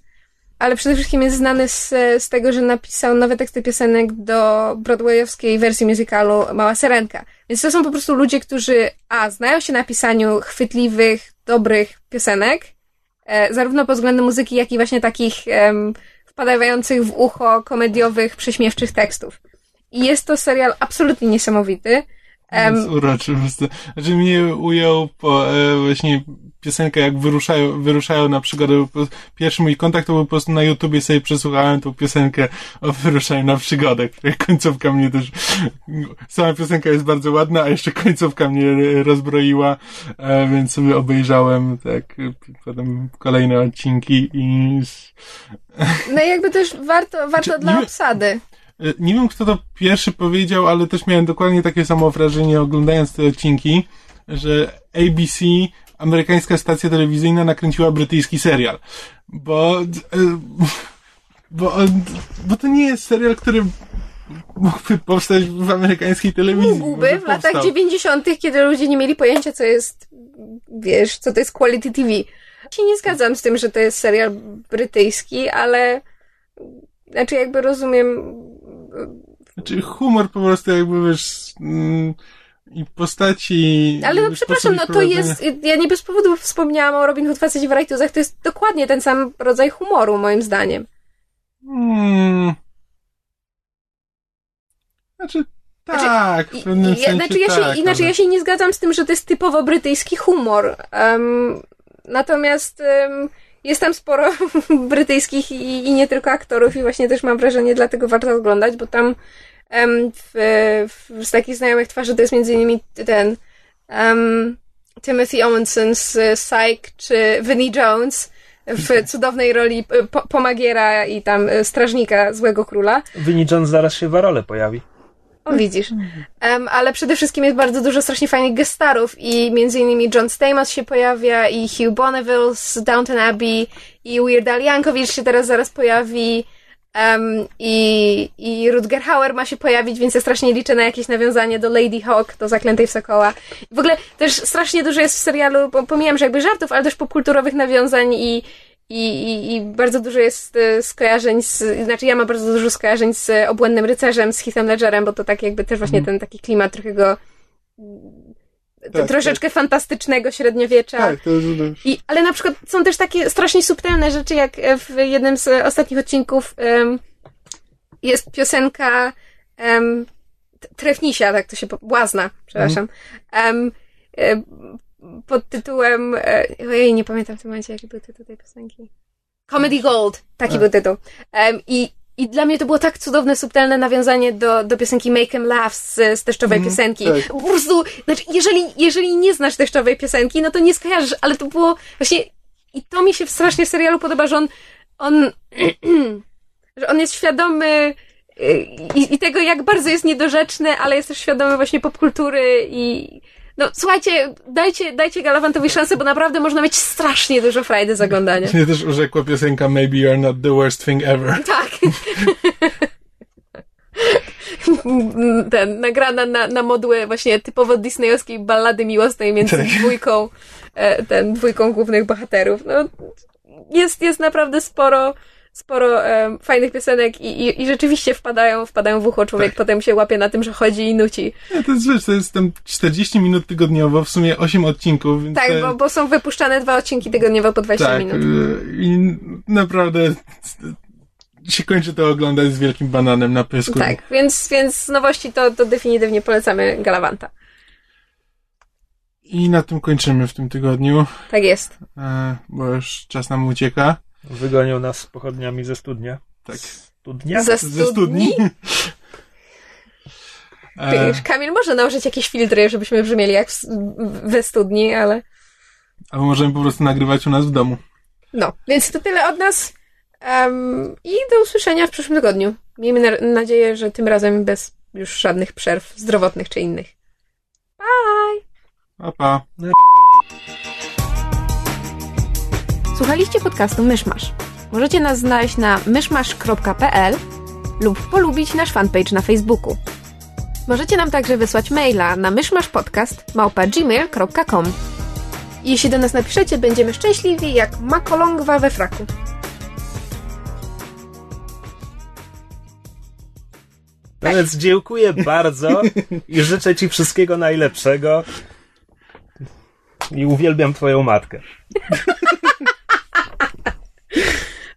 Ale przede wszystkim jest znany z, z tego, że napisał nowe teksty piosenek do broadwayowskiej wersji musicalu Mała Serenka. Więc to są po prostu ludzie, którzy a, znają się na pisaniu chwytliwych, dobrych piosenek, e, zarówno pod względem muzyki, jak i właśnie takich em, wpadających w ucho komediowych, prześmiewczych tekstów. I jest to serial absolutnie niesamowity. Um, jest uroczy po prostu. Znaczy mnie ujął po e, właśnie piosenkę, jak wyruszają, wyruszają na przygodę. Pierwszy mój kontakt to był po prostu na YouTubie sobie przesłuchałem tą piosenkę o wyruszaniu na przygodę, której końcówka mnie też, sama piosenka jest bardzo ładna, a jeszcze końcówka mnie rozbroiła, e, więc sobie obejrzałem tak, potem kolejne odcinki i... No i jakby też warto, warto znaczy, dla nie, obsady. E, nie wiem, kto to pierwszy powiedział, ale też miałem dokładnie takie samo wrażenie oglądając te odcinki, że ABC amerykańska stacja telewizyjna nakręciła brytyjski serial. Bo, e, bo, bo to nie jest serial, który mógłby powstać w amerykańskiej telewizji. Mógłby w latach 90., kiedy ludzie nie mieli pojęcia, co jest, wiesz, co to jest quality TV. Ja się nie zgadzam z tym, że to jest serial brytyjski, ale znaczy jakby rozumiem. Znaczy humor po prostu jakby wiesz. Mm, i postaci. Ale no przepraszam, no to jest. Ja nie bez powodu wspomniałam o Robin Hood Facecie w Rightuzach. To jest dokładnie ten sam rodzaj humoru, moim zdaniem. Hmm. Znaczy, znaczy tak, znaczy, w pewnym ja, sensie znaczy, ja się, tak, Inaczej, ale... ja się nie zgadzam z tym, że to jest typowo brytyjski humor. Um, natomiast um, jest tam sporo brytyjskich i, i nie tylko aktorów i właśnie też mam wrażenie, dlatego warto oglądać, bo tam w, w, z takich znajomych twarzy to jest między innymi ten um, Timothy Owenson z Psych, czy Vinnie Jones w cudownej roli po, pomagiera i tam e, strażnika złego króla. Vinnie Jones zaraz się w role pojawi. Widzisz. Um, ale przede wszystkim jest bardzo dużo strasznie fajnych gestarów i między innymi John Stamos się pojawia i Hugh Bonneville z Downton Abbey i Weird Al Yankovic się teraz zaraz pojawi Um, i, I Rutger Hauer ma się pojawić, więc ja strasznie liczę na jakieś nawiązanie do Lady Hawk, do Zaklętej w Sokoła. W ogóle też strasznie dużo jest w serialu, pomijam, że jakby żartów, ale też popkulturowych nawiązań i, i, i, i bardzo dużo jest e, skojarzeń z, znaczy ja mam bardzo dużo skojarzeń z Obłędnym Rycerzem, z Heathem Ledgerem, bo to tak jakby też właśnie mm. ten taki klimat trochę go tak, troszeczkę tak. fantastycznego średniowiecza. Tak, to jest... I, ale na przykład są też takie strasznie subtelne rzeczy, jak w jednym z ostatnich odcinków um, jest piosenka um, Trefnisia, tak to się... Błazna, przepraszam. Um, pod tytułem... E, ojej, nie pamiętam w tym momencie, jaki był tytuł tej piosenki. Comedy Gold, taki A. był tytuł. Um, I i dla mnie to było tak cudowne, subtelne nawiązanie do, do piosenki Make Em Laugh z, z teściowej mm, piosenki. Tak. Po prostu, znaczy, jeżeli, jeżeli nie znasz teściowej piosenki, no to nie skojarzysz, ale to było właśnie, i to mi się strasznie w serialu podoba, że on, on, że on jest świadomy y, i, i tego, jak bardzo jest niedorzeczny, ale jest też świadomy właśnie popkultury i, no słuchajcie, dajcie, dajcie Galawantowi szansę, bo naprawdę można mieć strasznie dużo frajdy z oglądania. Mnie też urzekła piosenka Maybe You're Not The Worst Thing Ever. Tak. Ten, nagrana na, na modłę właśnie typowo disneyowskiej ballady miłosnej między tak. dwójką, e, ten, dwójką głównych bohaterów. No, jest, jest naprawdę sporo sporo um, fajnych piosenek i, i, i, rzeczywiście wpadają, wpadają w ucho. Człowiek tak. potem się łapie na tym, że chodzi i nuci. Nie, to jest wiesz, to jest tam 40 minut tygodniowo, w sumie 8 odcinków. tak, te... bo, bo są wypuszczane dwa odcinki tygodniowo po 20 tak, minut. Y, I naprawdę się kończy to oglądać z wielkim bananem na pysku. Tak, więc, więc z nowości to, to definitywnie polecamy Galavanta. I na tym kończymy w tym tygodniu. Tak jest. E, bo już czas nam ucieka. Wygonią nas pochodniami ze studnia. Tak. Studnia? Ze studni? Ze studni? Wiesz, Kamil może nałożyć jakieś filtry, żebyśmy brzmieli jak we studni, ale... Albo możemy po prostu nagrywać u nas w domu. No, więc to tyle od nas. Um, I do usłyszenia w przyszłym tygodniu. Miejmy na nadzieję, że tym razem bez już żadnych przerw zdrowotnych czy innych. Bye! Pa, pa. Słuchaliście podcastu Myszmasz. Możecie nas znaleźć na myszmasz.pl lub polubić nasz fanpage na Facebooku. Możecie nam także wysłać maila na myszmaszpodcast.gmail.com Jeśli do nas napiszecie, będziemy szczęśliwi jak makolongwa we fraku. No więc dziękuję bardzo i życzę Ci wszystkiego najlepszego. I uwielbiam Twoją matkę.